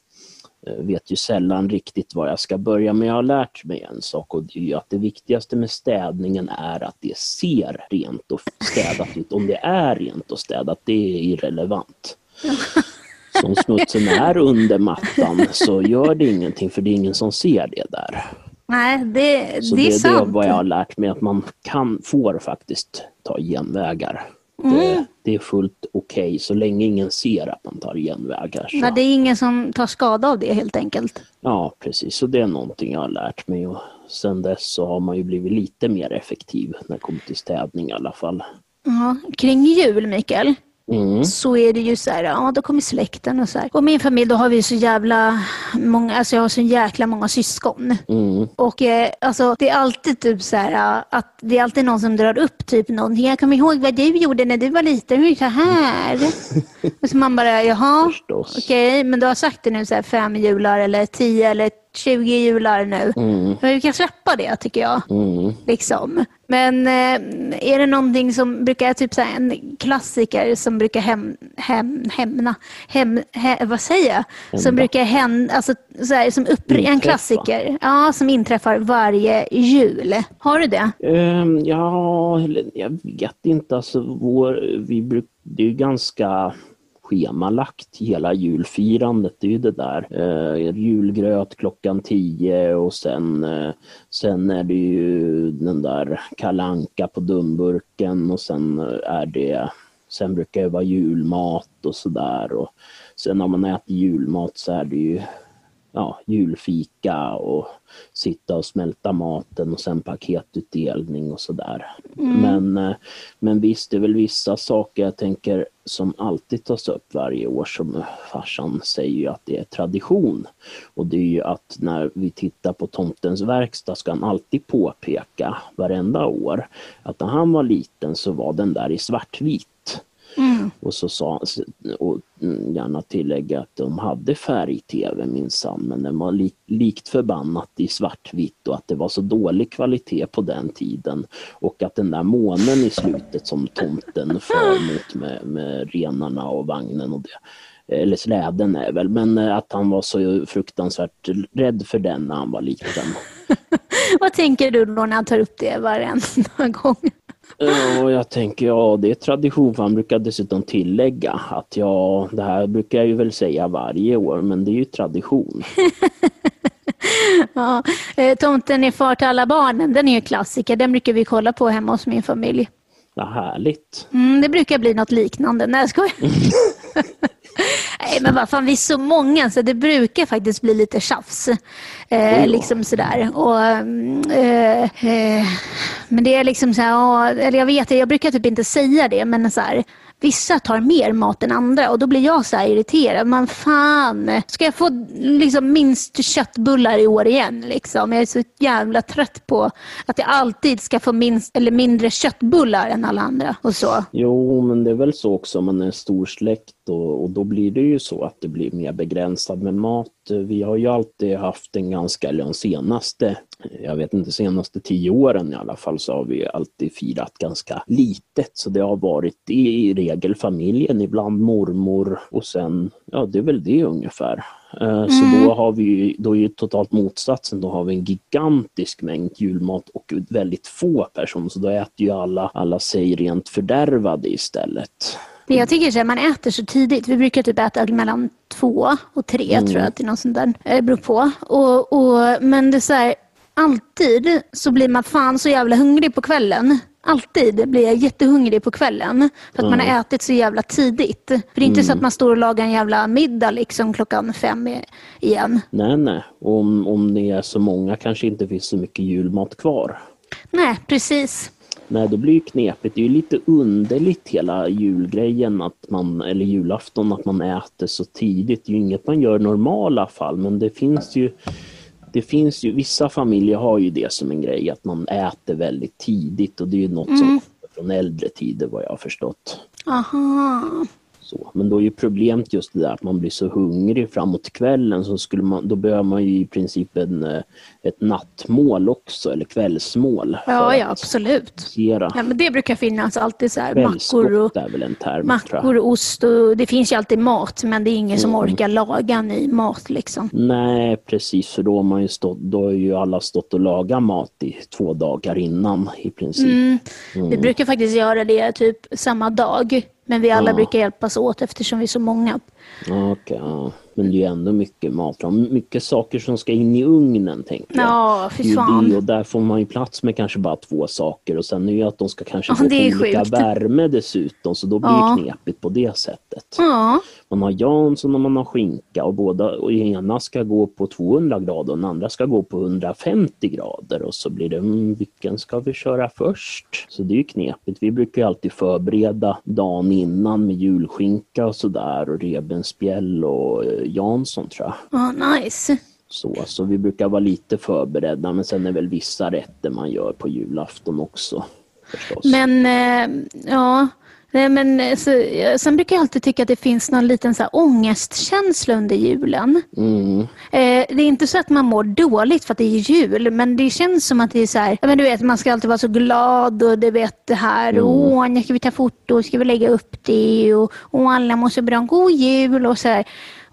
vet ju sällan riktigt var jag ska börja. Men jag har lärt mig en sak och det är att det viktigaste med städningen är att det ser rent och städat ut. Om det är rent och städat, det är irrelevant. [LAUGHS] Som smutsen är under mattan så gör det ingenting för det är ingen som ser det där. Nej det, Så det är det, det är sant. vad jag har lärt mig att man kan, får faktiskt ta genvägar. Mm. Det, det är fullt okej så länge ingen ser att man tar genvägar. Så. Nej, det är ingen som tar skada av det helt enkelt. Ja precis, så det är någonting jag har lärt mig och sen dess så har man ju blivit lite mer effektiv när det kommer till städning i alla fall. Ja, kring jul Mikael, Mm. så är det ju så här, ja då kommer släkten och så här. Och min familj då har vi så jävla många, alltså jag har så jäkla många syskon. Mm. Och eh, alltså det är alltid typ så här att det är alltid någon som drar upp typ någonting. Jag kommer ihåg vad du gjorde när du var liten, hur så här. [LAUGHS] och så man bara, jaha, okej, men du har sagt det nu så här fem jular eller tio eller 20 jular nu. Mm. Men vi kan släppa det tycker jag. Mm. Liksom. Men eh, är det någonting som brukar, typ så en klassiker som brukar hem, hem, hämna, hem, he, vad säger jag? Som Hända. brukar hända, alltså så här, som upp, en klassiker, ja, som inträffar varje jul. Har du det? Ehm, ja, jag vet inte. Alltså, vår, vi bruk, det är ju ganska schemalagt hela julfirandet. Det är ju det där. Eh, julgröt klockan 10 och sen, eh, sen är det ju den där kalanka på dumburken och sen eh, är det Sen brukar det vara julmat och sådär. Sen när man äter julmat så är det ju ja, julfika och sitta och smälta maten och sen paketutdelning och sådär. Men, eh, men visst, det är väl vissa saker jag tänker som alltid tas upp varje år som farsan säger ju att det är tradition. Och det är ju att när vi tittar på tomtens verkstad ska han alltid påpeka varenda år att när han var liten så var den där i svartvit. Mm. Och så sa och gärna tillägga att de hade färg-tv minsann men den var li, likt förbannat i svartvitt och att det var så dålig kvalitet på den tiden. Och att den där månen i slutet som tomten för [LAUGHS] mot med, med renarna och vagnen och det eller släden är väl, men att han var så fruktansvärt rädd för den när han var liten. [LAUGHS] Vad tänker du då när han tar upp det varenda gång? Ja, jag tänker ja, det är tradition för han brukar dessutom tillägga att ja, det här brukar jag ju väl säga varje år, men det är ju tradition. [LAUGHS] ja, eh, Tomten är far till alla barnen, den är ju klassiker. Den brukar vi kolla på hemma hos min familj. Vad härligt. Mm, det brukar bli något liknande. Nej, jag skojar. [LAUGHS] [LAUGHS] Nej, men vad fan, vi är så många så det brukar faktiskt bli lite tjafs. Eh, liksom sådär. Och, eh, eh, men det är liksom så här, eller jag vet, jag brukar typ inte säga det, men så här, Vissa tar mer mat än andra och då blir jag så irriterad. Man fan, ska jag få liksom minst köttbullar i år igen? Liksom? Jag är så jävla trött på att jag alltid ska få minst eller mindre köttbullar än alla andra och så. Jo, men det är väl så också om man är en stor släkt och, och, då blir det ju så att det blir mer begränsat med mat. Vi har ju alltid haft en ganska, eller de senaste, jag vet inte, senaste tio åren i alla fall så har vi alltid firat ganska litet. Så det har varit i regel familjen, ibland mormor och sen, ja det är väl det ungefär. Mm. Så då har vi då är ju totalt motsatsen, då har vi en gigantisk mängd julmat och väldigt få personer, så då äter ju alla, alla sig rent fördärvade istället. Men jag tycker att man äter så tidigt. Vi brukar typ äta mellan två och tre mm. tror jag är något sånt där. Det beror på. Och, och, men det är så här, alltid så blir man fan så jävla hungrig på kvällen. Alltid blir jag jättehungrig på kvällen för att mm. man har ätit så jävla tidigt. För det är inte mm. så att man står och lagar en jävla middag liksom klockan fem igen. Nej, nej. Om, om det är så många kanske inte finns så mycket julmat kvar. Nej, precis. Nej, då blir det knepigt. Det är ju lite underligt hela julgrejen, att man, eller julafton, att man äter så tidigt. Det är ju inget man gör i normala fall, men det finns ju det finns ju, vissa familjer har ju det som en grej, att man äter väldigt tidigt och det är ju något mm. som från äldre tider vad jag har förstått. Aha. Så. Men då är ju problemet just det där att man blir så hungrig framåt kvällen så skulle man, då behöver man ju i princip en, eh, ett nattmål också eller kvällsmål. Ja, ja absolut. Ja, men det brukar finnas alltid så här mackor och, term, mackor och ost och det finns ju alltid mat men det är ingen mm. som orkar laga ny mat liksom. Nej precis för då har man ju stått, då har ju alla stått och lagat mat i två dagar innan i princip. Mm. Mm. Vi brukar faktiskt göra det typ samma dag men vi alla ja. brukar hjälpas åt eftersom vi är så många. Okay. Men det är ändå mycket mat. Mycket saker som ska in i ugnen tänker jag. Ja, fy fan. och där får man ju plats med kanske bara två saker och sen är det ju att de ska kanske ja, på olika sjukt. värme dessutom så då blir ja. det knepigt på det sättet. Ja. Man har Jansson och man har skinka och båda och ena ska gå på 200 grader och den andra ska gå på 150 grader och så blir det, mm, vilken ska vi köra först? Så det är ju knepigt. Vi brukar ju alltid förbereda dagen innan med julskinka och sådär och revbensspjäll och eh, Jansson tror jag. Oh, nice. Så, så vi brukar vara lite förberedda men sen är väl vissa rätter man gör på julafton också. Förstås. Men eh, ja, Nej, men, eh, så, sen brukar jag alltid tycka att det finns någon liten så här, ångestkänsla under julen. Mm. Eh, det är inte så att man mår dåligt för att det är jul, men det känns som att det är så här, men du vet, man ska alltid vara så glad och du vet det här, mm. åh, nu ska vi ta foto, ska vi lägga upp det och, och alla måste bra en god jul och så här.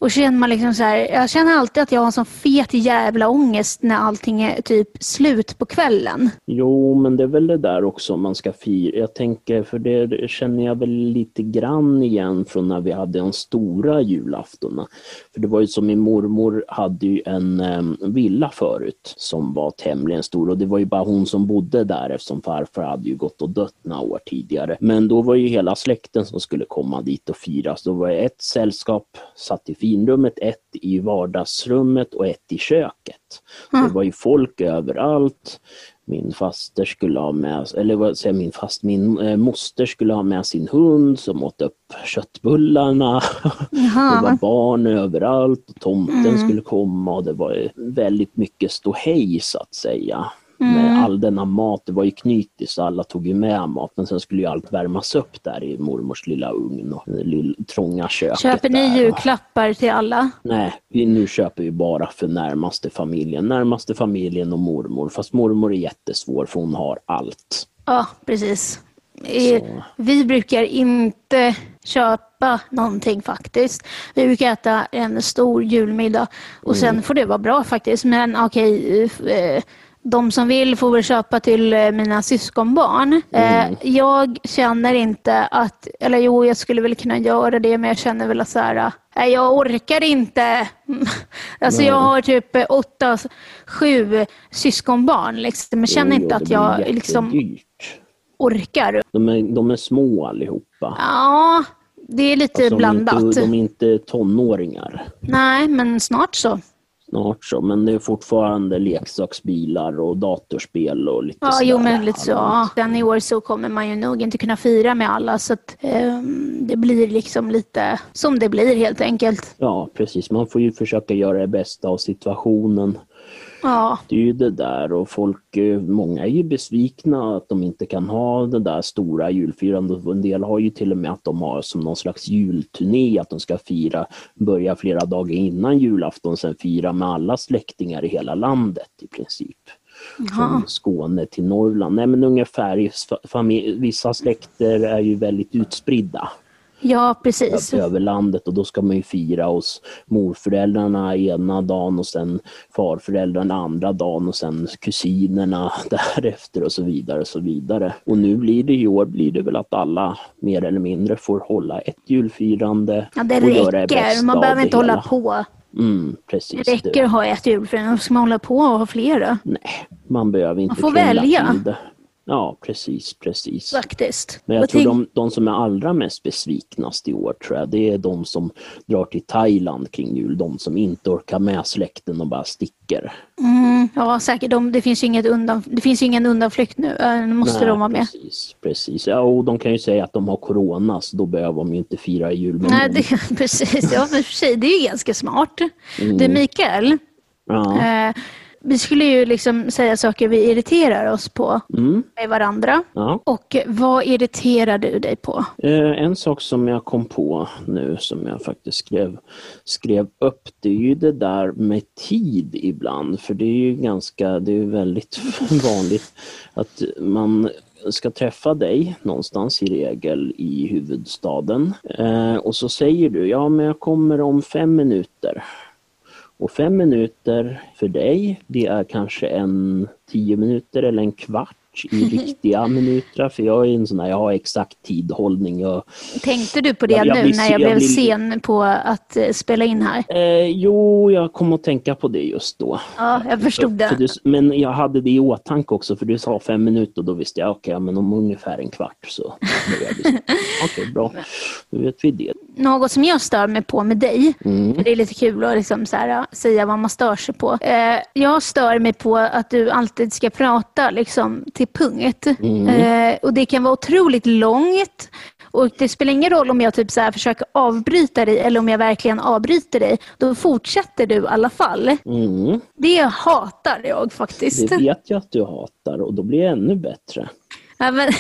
Och känner man liksom så här, jag känner alltid att jag har en sån fet jävla ångest när allting är typ slut på kvällen. Jo, men det är väl det där också man ska fira. Jag tänker, för det känner jag väl lite grann igen från när vi hade de stora julaftonen. För det var ju som min mormor hade ju en ehm, villa förut som var tämligen stor och det var ju bara hon som bodde där eftersom farfar hade ju gått och dött några år tidigare. Men då var ju hela släkten som skulle komma dit och fira. Så då var det ett sällskap satt i fira, finrummet, ett i vardagsrummet och ett i köket. Mm. det var ju folk överallt. Min faster skulle ha med, eller vad säger min fast, min eh, moster skulle ha med sin hund som åt upp köttbullarna. [LAUGHS] Det var barn överallt och tomten mm. skulle komma och det var väldigt mycket ståhej så att säga. Med all denna mat. Det var ju knytis så alla tog ju med mat men sen skulle ju allt värmas upp där i mormors lilla ugn och det lilla, trånga köket. Köper ni där. julklappar till alla? Nej, vi, nu köper vi bara för närmaste familjen. Närmaste familjen och mormor. Fast mormor är jättesvår för hon har allt. Ja, precis. Så. Vi brukar inte köpa någonting faktiskt. Vi brukar äta en stor julmiddag och sen får det vara bra faktiskt. Men okej, eh, de som vill får väl köpa till eh, mina syskonbarn. Eh, Jag känner inte att, eller jo, jag skulle väl kunna göra det, men jag känner väl att så här, nej, jag orkar inte. [LAUGHS] Alltså jag har typ eh, åtta, sju syskonbarn, liksom. men känner Jo, inte att jag liksom orkar. De är, de är små allihopa. Ja, det är lite Alltså, de, är blandat. inte, de är inte tonåringar. Nej, men snart så. Snart så, men det är fortfarande leksaksbilar och datorspel och lite Ja, sådär jo, men lite så. Ja. Den i år så kommer man ju nog inte kunna fira med alla, så att, ehm, det blir liksom lite som det blir helt enkelt. Ja, precis. Man får ju försöka göra det bästa av situationen. Ja, Det är ju det där och folk, eh, många är ju besvikna att de inte kan ha det där stora julfirandet. En del har ju till och med att de har som någon slags julturné, att de ska fira, börja flera dagar innan julafton, sen fira med alla släktingar i hela landet i princip. Från Skåne till Norrland. Nej men ungefär, vissa släkter är ju väldigt utspridda ja precis. över landet och då ska man ju fira hos morföräldrarna ena dagen och sen farföräldrarna andra dagen och sen kusinerna [LAUGHS] därefter och så vidare och så vidare. Och nu blir det i år blir det väl att alla mer eller mindre får hålla ett julfirande Ja, det och göra det räcker. bästa Man behöver det inte hålla på. Mm, precis. Det räcker att ha ett julfirande. Ska man hålla på och ha flera? Nej, man behöver inte Man får välja. till det. Ja, precis, precis. Faktiskt. Men jag Och tror tänk- de, de som är allra mest besviknast i år tror jag, det är de som drar till Thailand kring jul. De som inte orkar med släkten och bara sticker. mm, ja, säkert. De, det, finns ju inget undan, det finns ingen undanflykt nu. Äh, Nu måste Nej, de vara med. Precis, precis. Ja, och de kan ju säga att de har corona så då behöver de ju inte fira jul med Nej, det, [LAUGHS] precis. Ja, för sig, det är ju ganska smart. Du, Mikael. Ja. Eh, vi skulle ju liksom säga saker vi irriterar oss på Mm, med varandra. ja. Och vad irriterar du dig på? Eh, en sak som jag kom på nu som jag faktiskt skrev, skrev upp det är ju det där med tid ibland för det är ju ganska, det är väldigt [LAUGHS] vanligt att man ska träffa dig någonstans i regel i huvudstaden eh, och så säger du ja men jag kommer om fem minuter. Och fem minuter för dig, det är kanske en tio minuter eller en kvart i [LAUGHS] riktiga minuter. För jag är en sån där, jag har exakt tidhållning. Jag, Tänkte du på det Jag- jag nu blir när jag blev blir- sen på att eh, spela in här? eh, jo, jag kom att tänka på det just då. Ja, jag förstod För det. du, men jag hade det i åtanke också för du sa fem minuter och då visste jag okej, men om ungefär en kvart så [LAUGHS] Okej, bra. Då vet vi det. Något som jag stör mig på med dig, Mm. för det är lite kul att liksom så här, säga vad man stör sig på. Eh, jag stör mig på att du alltid ska prata liksom, till punkt. Mm. Eh, och Det kan vara otroligt långt. Och Det spelar ingen roll om jag typ så försöker avbryta dig eller om jag verkligen avbryter dig. Då fortsätter du i alla fall. Mm. Det hatar jag faktiskt. Det vet jag att du hatar och då blir jag ännu bättre. Ja, men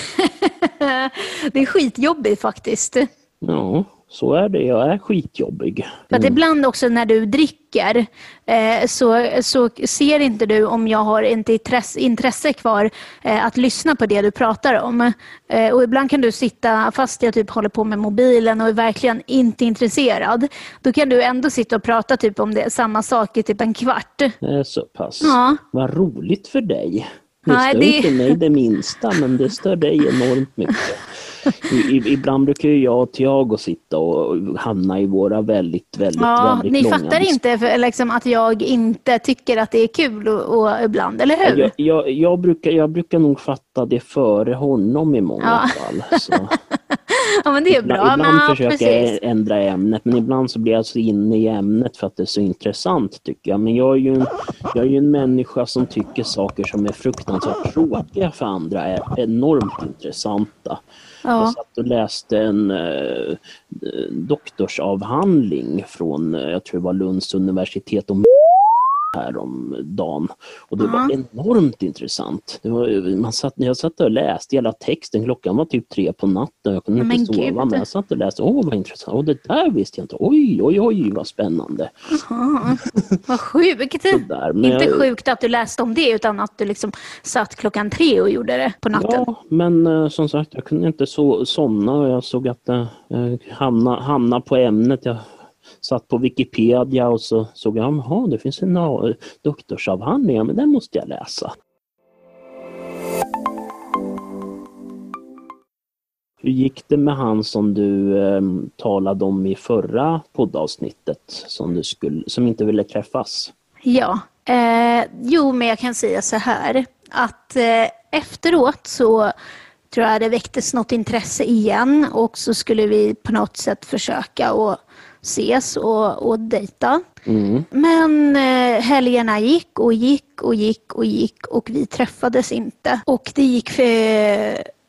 [LAUGHS] det är skitjobbigt faktiskt. Ja, så är det. Jag är skitjobbig. För att ibland också när du dricker eh, så, så ser inte du om jag har inte intresse, intresse kvar eh, att lyssna på det du pratar om. Eh, och ibland kan du sitta fast jag typ håller på med mobilen och är verkligen inte intresserad. Då kan du ändå sitta och prata typ om det, samma sak i typ en kvart. Så pass. Ja. Vad roligt för dig. Det Nej, stör det- inte mig det minsta, men det stör dig enormt mycket. [LAUGHS] I, ibland brukar ju jag och Tiago sitta och hamna i våra väldigt, väldigt, Ja, väldigt ni långa fattar inte för, liksom, att jag inte tycker att det är kul och, och ibland, eller hur? Jag, jag, jag, brukar, jag brukar nog fatta det före honom i många Ja. fall. Så. [LAUGHS] Ja, men det är bra. Ibland, ibland försöker precis. jag ändra ämnet men ibland så blir jag så inne i ämnet för att det är så intressant tycker jag. Men jag är ju en, jag är ju en människa som tycker saker som är fruktansvärt tråkiga för andra är enormt intressanta. Jag satt och läste en eh, doktorsavhandling från, eh, jag tror det var Lunds universitet om här om dagen. Och det var enormt intressant. Det var, man satt, jag satt och läste hela texten, klockan var typ tre på natten. Jag kunde Men inte sova, gud. men jag satt och läste. Åh, vad intressant. Och det där visste jag inte. Oj, oj, oj, vad spännande. Jaha, vad sjukt. [LAUGHS] Sådär, Inte jag- sjukt att du läste om det utan att du liksom satt klockan tre och gjorde det på natten. Ja, men eh, som sagt, jag kunde inte so somna och jag såg att det eh, hamna, hamna på ämnet. Jag satt på Wikipedia och så såg jag, jaha, det finns en doktorsavhandling, men den måste jag läsa. Hur gick det med han som du eh, talade om i förra poddavsnittet som, du skulle, som inte ville träffas? Ja, eh, jo men jag kan säga så här att eh, efteråt så tror jag det väcktes något intresse igen och så skulle vi på något sätt försöka att ses och, och dejta. Mm. Men eh, helgerna gick och gick och gick och gick och vi träffades inte. Och det gick för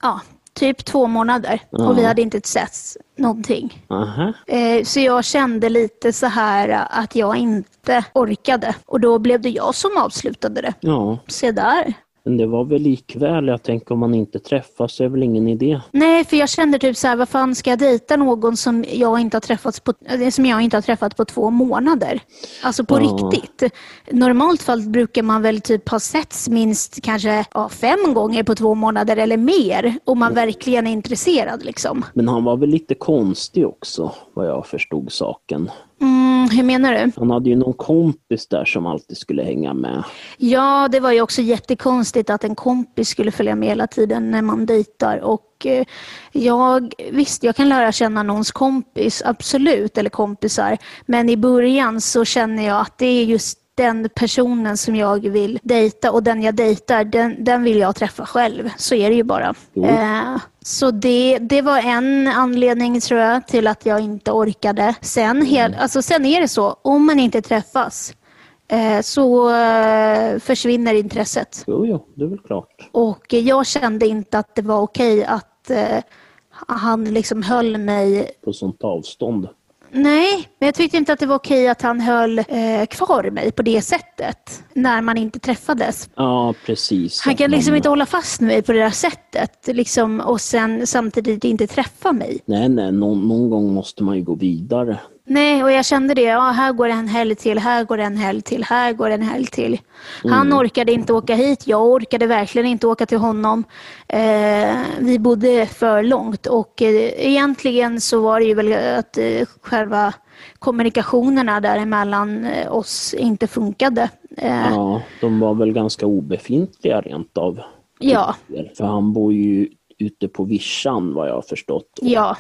ja, typ två månader och vi Ja. hade inte setts någonting. Aha. Eh, Så jag kände lite så här att jag inte orkade. Och då blev det jag som avslutade det. Ja, Se där. Men det var väl likväl. Jag tänker om man inte träffas är väl ingen idé. Nej, för jag kände typ så här, vad fan ska jag dejta någon som jag inte har träffat på, eh, som jag inte har träffat på två månader? Alltså på Ja. riktigt. Normalt fall brukar man väl typ ha setts minst kanske ja, fem gånger på två månader eller mer. Om man verkligen är intresserad liksom. Men han var väl lite konstig också, vad jag förstod saken. Mm, hur menar du? Han hade ju någon kompis där som alltid skulle hänga med. Ja, det var ju också jättekonstigt att en kompis skulle följa med hela tiden när man dejtar. Och eh, jag, visst, jag kan lära känna någons kompis, absolut, eller kompisar. Men i början så känner jag att det är just den personen som jag vill dejta och den jag dejtar, den, den vill jag träffa själv. Så är det ju bara. Jo. Eh, så det, det var en anledning tror jag till att jag inte orkade. Sen, hel, alltså, sen är det så, om man inte träffas eh, så eh, försvinner intresset. Jo, jo, det är väl klart. Och jag kände inte att det var okej att eh, han liksom höll mig På sånt avstånd. Nej, men jag tyckte inte att det var okej att han höll eh, kvar mig på det sättet när man inte träffades. Ja, precis. Han kan liksom man- inte hålla fast mig på det där sättet liksom, och sen samtidigt inte träffa mig. Nej, nej, någon, någon gång måste man ju gå vidare. Nej, och jag kände det. Ja, här går en helg till, här går en helg till, här går en helg till. Han orkade inte åka hit, jag orkade verkligen inte åka till honom. Eh, vi bodde för långt och eh, egentligen så var det ju väl att eh, själva kommunikationerna däremellan eh, oss inte funkade. Eh, Ja, de var väl ganska obefintliga rent av. ja, För han bor ju ute på vischan vad jag har förstått. Ja,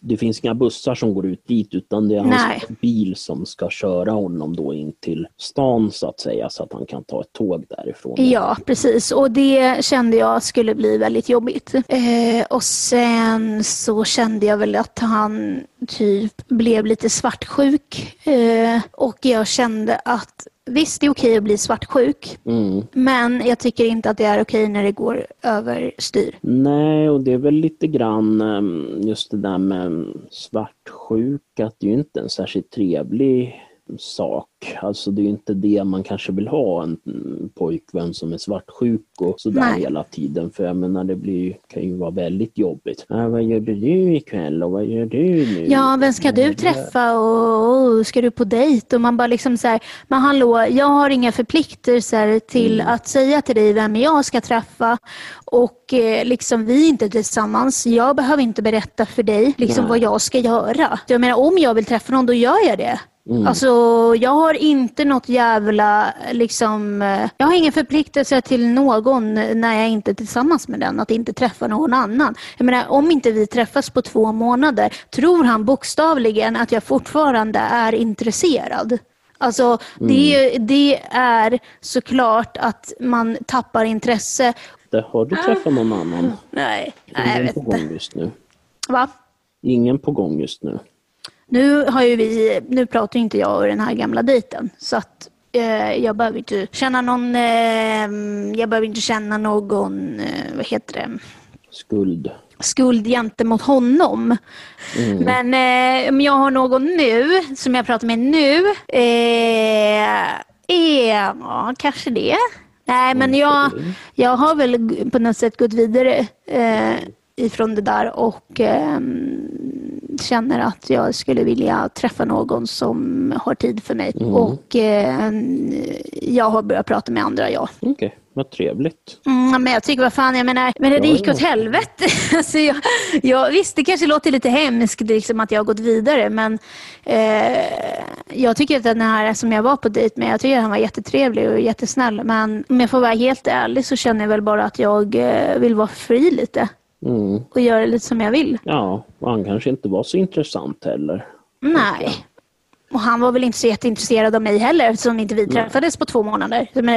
Det finns inga bussar som går ut dit utan det är Nej. hans bil som ska köra honom då in till stan så att säga så att han kan ta ett tåg därifrån. Ja, precis. Och det kände jag skulle bli väldigt jobbigt. Eh, och sen så kände jag väl att han typ blev lite svartsjuk. Eh, och jag kände att visst, det är okej att bli svartsjuk. Mm. Men jag tycker inte att det är okej när det går överstyr. Nej, och det är väl lite grann ehm, just det där med svartsjuka, att det är ju inte en särskilt trevlig sak. Alltså det är inte det man kanske vill ha, en mm, pojkvän som är svartsjuk och sådär Nej. hela tiden. För jag menar det blir, kan ju vara väldigt jobbigt. Äh, vad gör du ikväll och vad gör du nu? Ja, vem ska du träffa och, och ska du på dejt? Och man bara liksom så här, men hallå, jag har inga förpliktelser till att säga till dig vem jag ska träffa och eh, liksom vi är inte tillsammans. Jag behöver inte berätta för dig liksom Nej. vad jag ska göra. Jag menar, om jag vill träffa någon, då gör jag det. Mm. Alltså, jag har inte något jävla, liksom, eh, jag har ingen förpliktelse till någon när jag inte är tillsammans med den, att inte träffa någon annan. Jag menar, om inte vi träffas på två månader, tror han bokstavligen att jag fortfarande är intresserad? Alltså, det, det är såklart att man tappar intresse. Det- Har du träffat någon annan? Nej, nej jag Ingen vet på inte. gång just nu. Va? Ingen på gång just nu. Nu, har ju vi, nu pratar inte jag och den här gamla dejten, så att eh, jag behöver inte känna någon, eh, jag behöver inte känna någon, eh, vad heter det, Skuld. skuld gentemot honom. Men eh, om jag har någon nu, som jag pratar med nu, eh, Eh, ja, kanske det. Nej, men jag, jag har väl på något sätt gått vidare eh, ifrån det där och eh, känner att jag skulle vilja träffa någon som har tid för mig. Och eh, jag har börjat prata med andra, ja. Okej, vad trevligt. Mm, men jag tycker, vad fan, jag menar, men det Ja, gick ja. åt helvete. [LAUGHS] alltså jag, jag, visst, det kanske låter lite hemskt liksom, att jag har gått vidare, men eh, jag tycker att den här som jag var på dejt med, jag tycker att han var jättetrevlig och jättesnäll. Men om jag får vara helt ärlig så känner jag väl bara att jag eh, vill vara fri lite Mm. och göra lite som jag vill. Ja, och han kanske inte var så intressant heller. Nej. Och han var väl inte så jätteintresserad av mig heller eftersom inte vi träffades på två månader. Men det,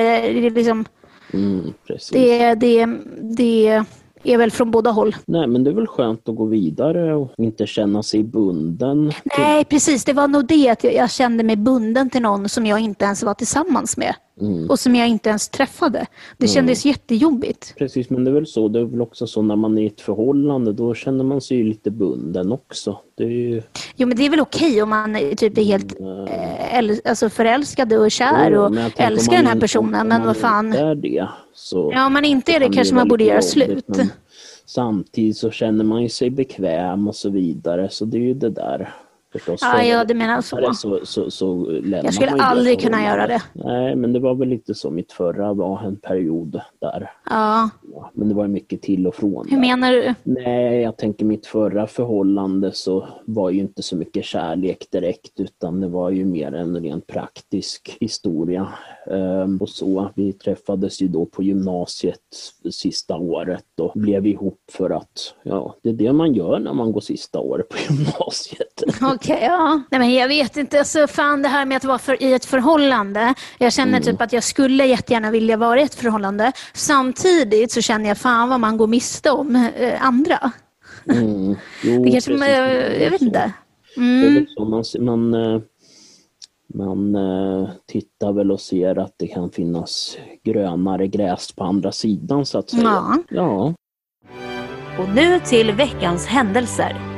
är liksom, Mm, det, det, det är väl från båda håll. Nej, men det är väl skönt att gå vidare och inte känna sig bunden. Nej, precis. Det var nog det att jag, jag kände mig bunden till någon som jag inte ens var tillsammans med. Mm. Och som jag inte ens träffade. Det kändes jättejobbigt. Precis, men det är väl så. Det är väl också så när man är i ett förhållande, då känner man sig lite bunden också. Det är ju... Jo, men det är väl okej om man typ är helt eh, äl- alltså förälskad och kär Jo, och älskar den här inte- personen. Men vad fan. är det, så Ja, om man inte är det kan kanske man borde göra slut. Samtidigt så känner man ju sig bekväm och så vidare, så det är ju det där. Förstås. Ja, ja, du menar så. så, så, så Jag skulle aldrig kunna göra det. Nej, men det var väl lite så mitt förra var en period där. Ja. Ja, Men det var mycket till och från. Hur där. menar du? Nej, jag tänker mitt förra förhållande så var ju inte så mycket kärlek direkt utan det var ju mer en rent praktisk historia. Ehm, och så, vi träffades ju då på gymnasiet sista året och blev ihop för att, ja, det är det man gör när man går sista året på [LAUGHS] gymnasiet. Okej, ja. Nej, men jag vet inte. Alltså, fan det här med att vara för, i ett förhållande. Jag känner typ att jag skulle jättegärna vilja vara i ett förhållande. Samtidigt så känner jag fan vad man går miste om eh, andra. Mm. Jo, Det kanske, man, är jag vet inte. Det är Mm. så man, man, eh, man eh, tittar väl och ser att det kan finnas grönare gräs på andra sidan så att säga. Ja. ja. Och nu till veckans händelser.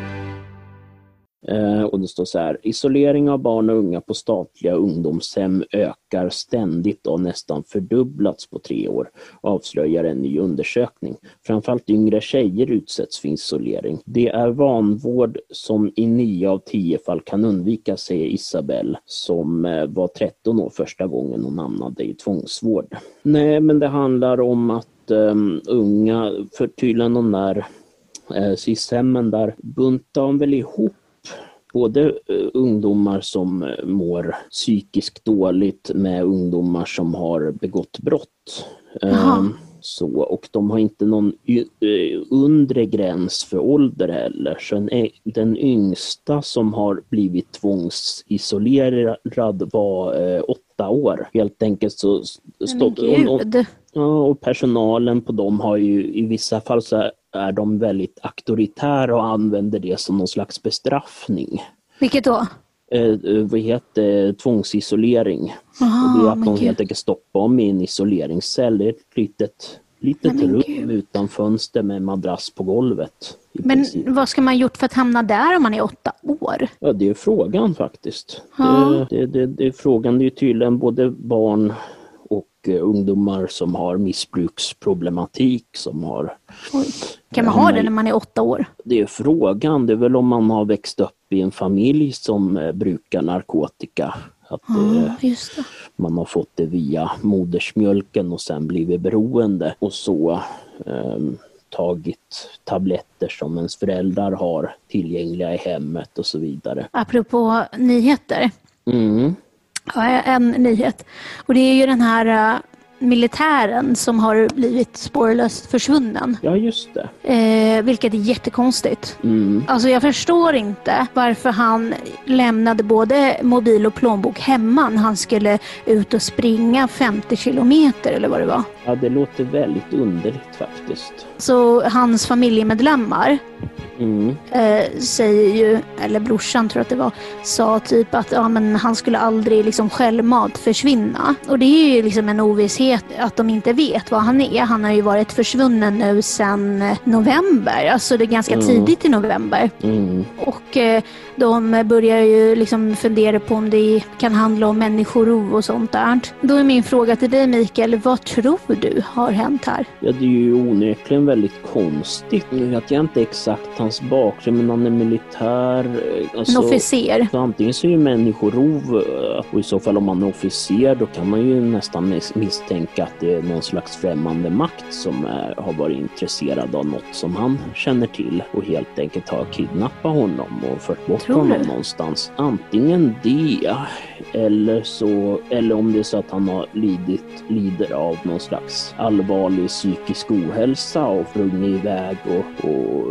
Eh, och det står så här, isolering av barn och unga på statliga ungdomshem ökar ständigt och har nästan fördubblats på tre år, avslöjar en ny undersökning. Framförallt yngre tjejer utsätts för isolering. Det är vanvård som i nio av tio fall kan undvikas, säger Isabelle som eh, var 13 år första gången hon hamnade i tvångsvård. Nej, men det handlar om att um, unga, för tydligen de där eh, SIS-hemmen där buntar de väl ihop både eh, ungdomar som eh, mår psykiskt dåligt med ungdomar som har begått brott. Ehm, så, och de har inte någon eh, undre gräns för ålder heller. Så en, den yngsta som har blivit tvångsisolerad var eh, åtta år. Helt enkelt så... stod- och- och- och personalen på dem har ju i vissa fall så är de väldigt auktoritära och använder det som någon slags bestraffning. Vilket då? Eh, eh, vad heter tvångsisolering. och det är att de gud. helt enkelt stoppar dem i en isoleringscell. Det är ett litet, litet men rum gud. utan fönster med madrass på golvet. Men princip. vad ska man gjort för att hamna där om man är åtta år? Ja, det är frågan faktiskt. Ja. Det, det, det, det är frågan. Det är tydligen både barn och eh, ungdomar som har missbruksproblematik som har Oj. Kan man ha det när man är åtta år? Det är frågan. Det är väl om man har växt upp i en familj som eh, brukar narkotika. Att det. man har fått det via modersmjölken och sen blivit beroende och så ehm, tagit tabletter som ens föräldrar har tillgängliga i hemmet och så vidare. Apropå nyheter. Mm. Ja, en nyhet. Och det är ju den här uh, militären som har blivit spårlöst försvunnen. Ja, just det. Eh, vilket är jättekonstigt. Mm. Alltså jag förstår inte varför han lämnade både mobil och plånbok hemma när han skulle ut och springa 50 kilometer eller vad det var. Ja, det låter väldigt underligt faktiskt. Så hans familjemedlemmar Mm. eh, säger ju, eller brorsan tror jag att det var, sa typ att ja, men han skulle aldrig liksom självmant försvinna. Och det är ju liksom en ovisshet att de inte vet var han är. Han har ju varit försvunnen nu sedan november, alltså det är ganska Mm. tidigt i november. Mm. Och eh, De börjar ju liksom fundera på om det kan handla om människorov och sånt där. Då är min fråga till dig Mikael, vad tror du har hänt här? Ja, det är ju onekligen väldigt konstigt. Vet jag inte exakt hans bakgrund, men han är militär. eh, Alltså, En officer. så antingen så är ju människorov, eh, och i så fall om man är officer, då kan man ju nästan mis- misstänka att det är någon slags främmande makt som eh, har varit intresserad av något som han känner till och helt enkelt har kidnappat honom och fört bort Tror honom du? någonstans. Antingen det, eller så, eller om det är så att han har lidit, lider av någon slags allvarlig psykisk ohälsa och sprungit iväg och, och,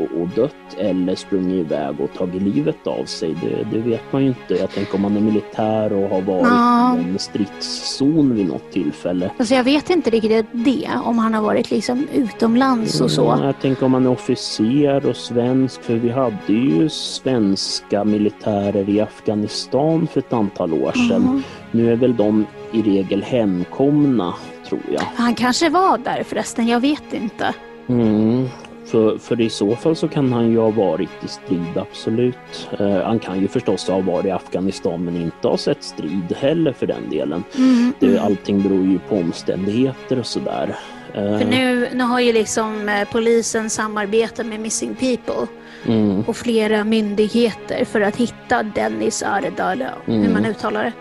och, och dött eller sprungit iväg och tagit livet av sig. Det, det vet man ju inte. Jag tänker om han är militär och har varit Ja. i en stridszon vid något tillfälle. Alltså jag vet inte riktigt det, om han har varit liksom utomlands och så. Ja, Jag tänker om han är officer och svensk, för vi hade ju svenska militärer i Afghanistan för ett antal år sedan. Mhm. Nu är väl de i regel hemkomna, tror jag. Han kanske var där förresten, jag vet inte. Mm. För, för i så fall så kan han ju ha varit i strid, absolut. Eh, han kan ju förstås ha varit i Afghanistan men inte ha sett strid heller för den delen. Mm, Det, mm. allting beror ju på omständigheter och sådär. Eh, För nu, nu har ju liksom eh, polisen samarbete med Missing People mm, och flera myndigheter för att hitta Dennis Arda, eller hur Mm. man uttalar det.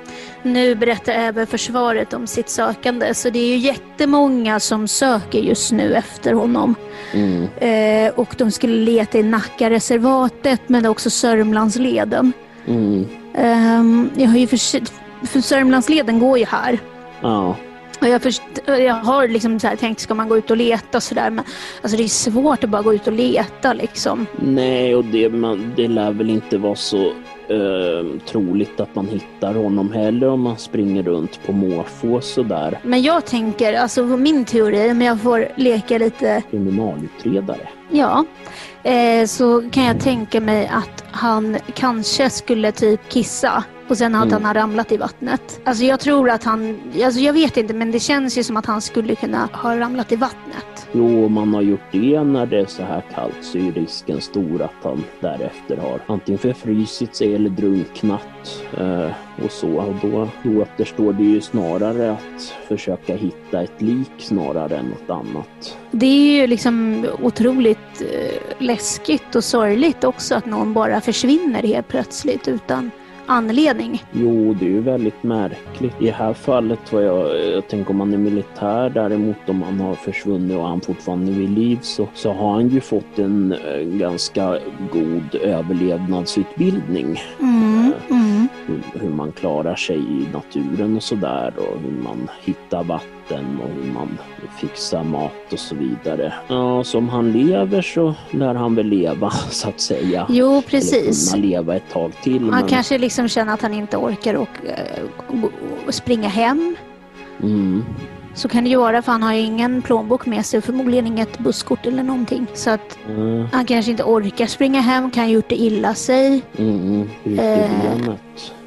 Nu berättar även försvaret om sitt sökande, så det är ju jättemånga som söker just nu efter honom. mm, Eh, och de skulle leta i Nackareservatet, men också Sörmlandsleden. mm. Ehm, jag har ju för, för Sörmlandsleden går ju här. Ja. Jag, först, jag har liksom så här tänkt, ska man gå ut och leta och sådär? Men alltså det är svårt att bara gå ut och leta liksom. Nej, och det, man, det lär väl inte vara så eh, troligt att man hittar honom heller om man springer runt på måfå sådär. Men jag tänker, alltså min teori, om jag får leka lite, Kriminalutredare. Ja. Eh, så kan jag tänka mig att han kanske skulle typ kissa och sen att Mm. han har ramlat i vattnet. Alltså jag tror att han, alltså jag vet inte men det känns ju som att han skulle kunna ha ramlat i vattnet. Jo, om man har gjort det när det är så här kallt så är risken stor att han därefter har antingen förfrysit sig eller drunknat eh, och så. Och då, då återstår det ju snarare att försöka hitta ett lik snarare än något annat. Det är ju liksom otroligt eh, läskigt och sorgligt också att någon bara försvinner helt plötsligt utan anledning. Jo, det är ju väldigt märkligt. I det här fallet var jag, jag tänker om han är militär däremot om han har försvunnit och han fortfarande är vid liv så, så har han ju fått en eh, ganska god överlevnadsutbildning. Mm. Hur, man klarar sig i naturen och sådär och hur man hittar vatten och hur man fixar mat och så vidare. Ja, så om han lever så lär han väl leva [LAUGHS] så att säga. Jo, Eller precis. kunna leva ett tag till. Han men- kanske liksom känner att han inte orkar och, och springa hem. Mm. Så kan det ju vara för han har ju ingen plånbok med sig och förmodligen inget busskort eller någonting. Så att Mm. han kanske inte orkar springa hem, kan ha gjort det illa sig. Mm, Eh.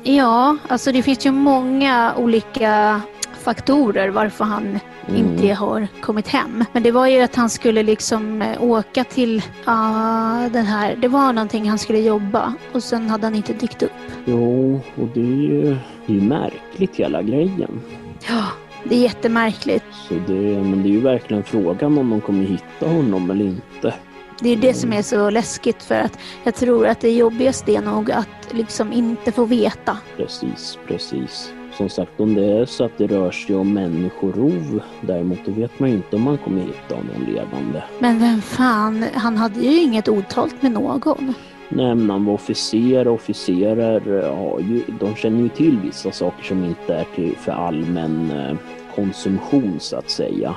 Ja, alltså det finns ju många olika faktorer varför han Mm. inte har kommit hem. Men det var ju att han skulle liksom eh, åka till ah, den här, det var någonting han skulle jobba och sen hade han inte dykt upp. Jo, och det är ju, det är ju märkligt hela grejen. Ja, det är jättemärkligt. Så det, men det är ju verkligen frågan om de kommer hitta honom eller inte. Det är det som är så läskigt för att jag tror att det jobbigaste är nog att liksom inte få veta. Precis, precis. Som sagt, om det är så att det rör sig om människorov däremot, då vet man ju inte om man kommer hitta honom levande. Men vem fan, han hade ju inget otalt med någon. Nej, men han var officer och officerer har ju, de känner ju till vissa saker som inte är till för allmän eh, konsumtion så att säga.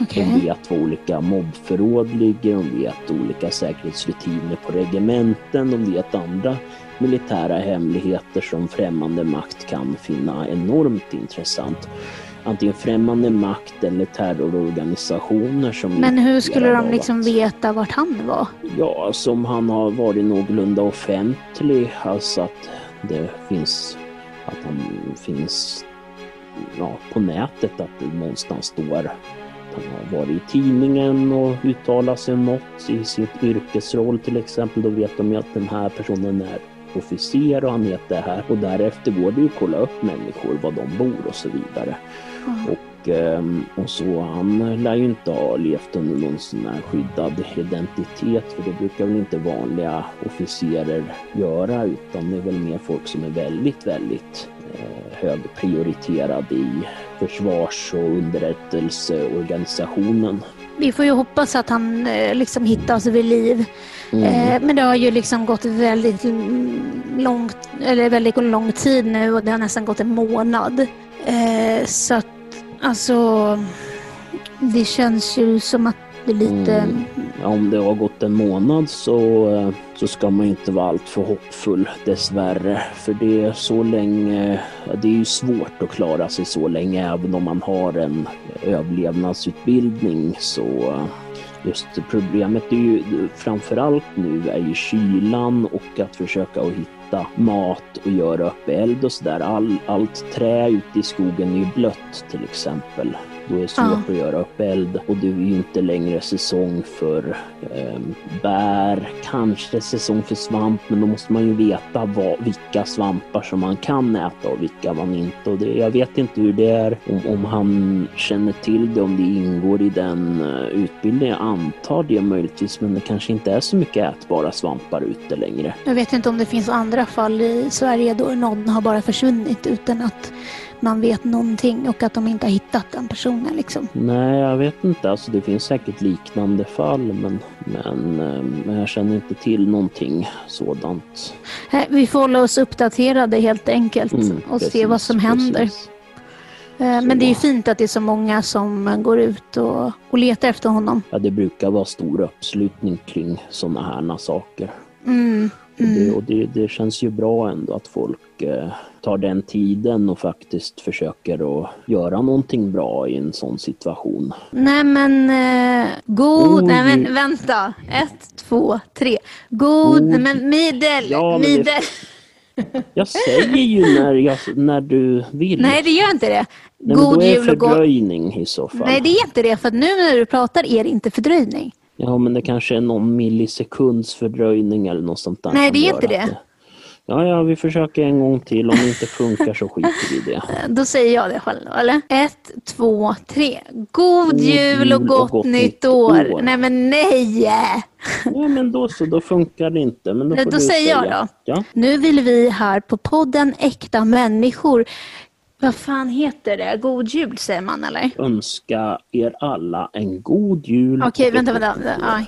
Okej. De vet var olika mobbförråd ligger, de vet olika säkerhetsrutiner på regementen, de vet andra militära hemligheter som främmande makt kan finna enormt intressant. Antingen främmande makt eller terrororganisationer som... Men hur skulle de liksom att- veta vart han var? Ja, som han har varit någorlunda offentlig, alltså att det finns, att han finns ja, på nätet, att det någonstans står att han har varit i tidningen och uttalat sig om något i sitt yrkesroll till exempel. Då vet de ju att den här personen är officer och han heter det här. Och därefter går det ju att kolla upp människor, var de bor och så vidare. Och, ehm, och så han lär ju inte ha levt under någon sån här skyddad identitet för det brukar väl inte vanliga officerer göra utan det är väl mer folk som är väldigt, väldigt eh, högprioriterade i försvars och underrättelseorganisationen. Vi får ju hoppas att han eh, liksom hittas vid liv. Mm. Eh, men det har ju liksom gått väldigt långt, eller väldigt lång tid nu och det har nästan gått en månad. Så att alltså, det känns ju som att det är lite... Mm. Om det har gått en månad så, så ska man ju inte vara alltför hoppfull dessvärre. För det är så länge, det är ju svårt att klara sig så länge även om man har en överlevnadsutbildning så eh, Just problemet är ju framförallt nu är ju kylan och att försöka att hitta mat och göra upp eld och sådär. All, allt trä ute i skogen är ju blött till exempel. Är det svårt Ja. att göra upp eld och det är ju inte längre säsong för eh, bär, kanske säsong för svamp men då måste man ju veta vad, vilka svampar som man kan äta och vilka man inte. Och det, jag vet inte hur det är om, om han känner till det, om det ingår i den uh, utbildningen. Jag antar det möjligtvis men det kanske inte är så mycket ätbara svampar ute längre. Jag vet inte om det finns andra fall i Sverige då någon har bara försvunnit utan att man vet någonting och att de inte har hittat den personen liksom. Nej, jag vet inte. Alltså, det finns säkert liknande fall men, men, eh, men jag känner inte till någonting sådant. Vi får hålla oss uppdaterade helt enkelt Mm, och se precis, vad som händer. precis. Eh, Men det är ju fint att det är så många som går ut och, och letar efter honom. Ja, det brukar vara stor uppslutning kring sådana här saker. Mm. Och, det, Mm. och det, det känns ju bra ändå att folk eh, tar den tiden och faktiskt försöker att göra någonting bra i en sån situation. Nej men eh, god... God Nej jul. men vänta. Ett, två, tre. God... God- Nej men Midel! Ja, det- Midel! Jag säger ju när, jag, när du vill. Nej det gör inte det. Nej, men då God är det jul och gott... fördröjning i så fall. Nej det är inte det för nu när du pratar är det inte fördröjning. Ja, men det kanske är någon millisekunds fördröjning eller något sånt där. Nej, det är inte att det. Ja, ja, vi försöker en gång till. Om det inte funkar så skiter vi i det. [LAUGHS] Eh, Då säger jag det själv då, eller? Ett, två, tre. God, jul och gott, nytt år. Nej men nej! [LAUGHS] Ja, men då så, då funkar det inte. Men då, Nej, då säger jag då. Ja. Nu vill vi här på podden Äkta människor. Vad fan heter det? God jul säger man eller? Önska er alla en god jul. Okej, och vänta, vänta. gott vänta.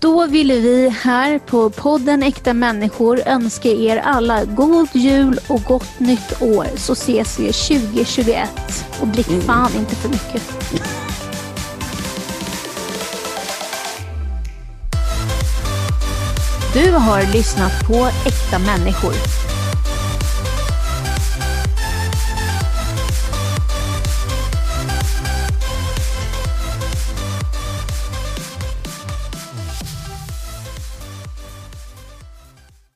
Då ville vi här på podden Äkta människor önska er alla god jul och gott nytt år. Så ses vi 2021. Och drick fan inte för mycket. Du har lyssnat på Äkta människor.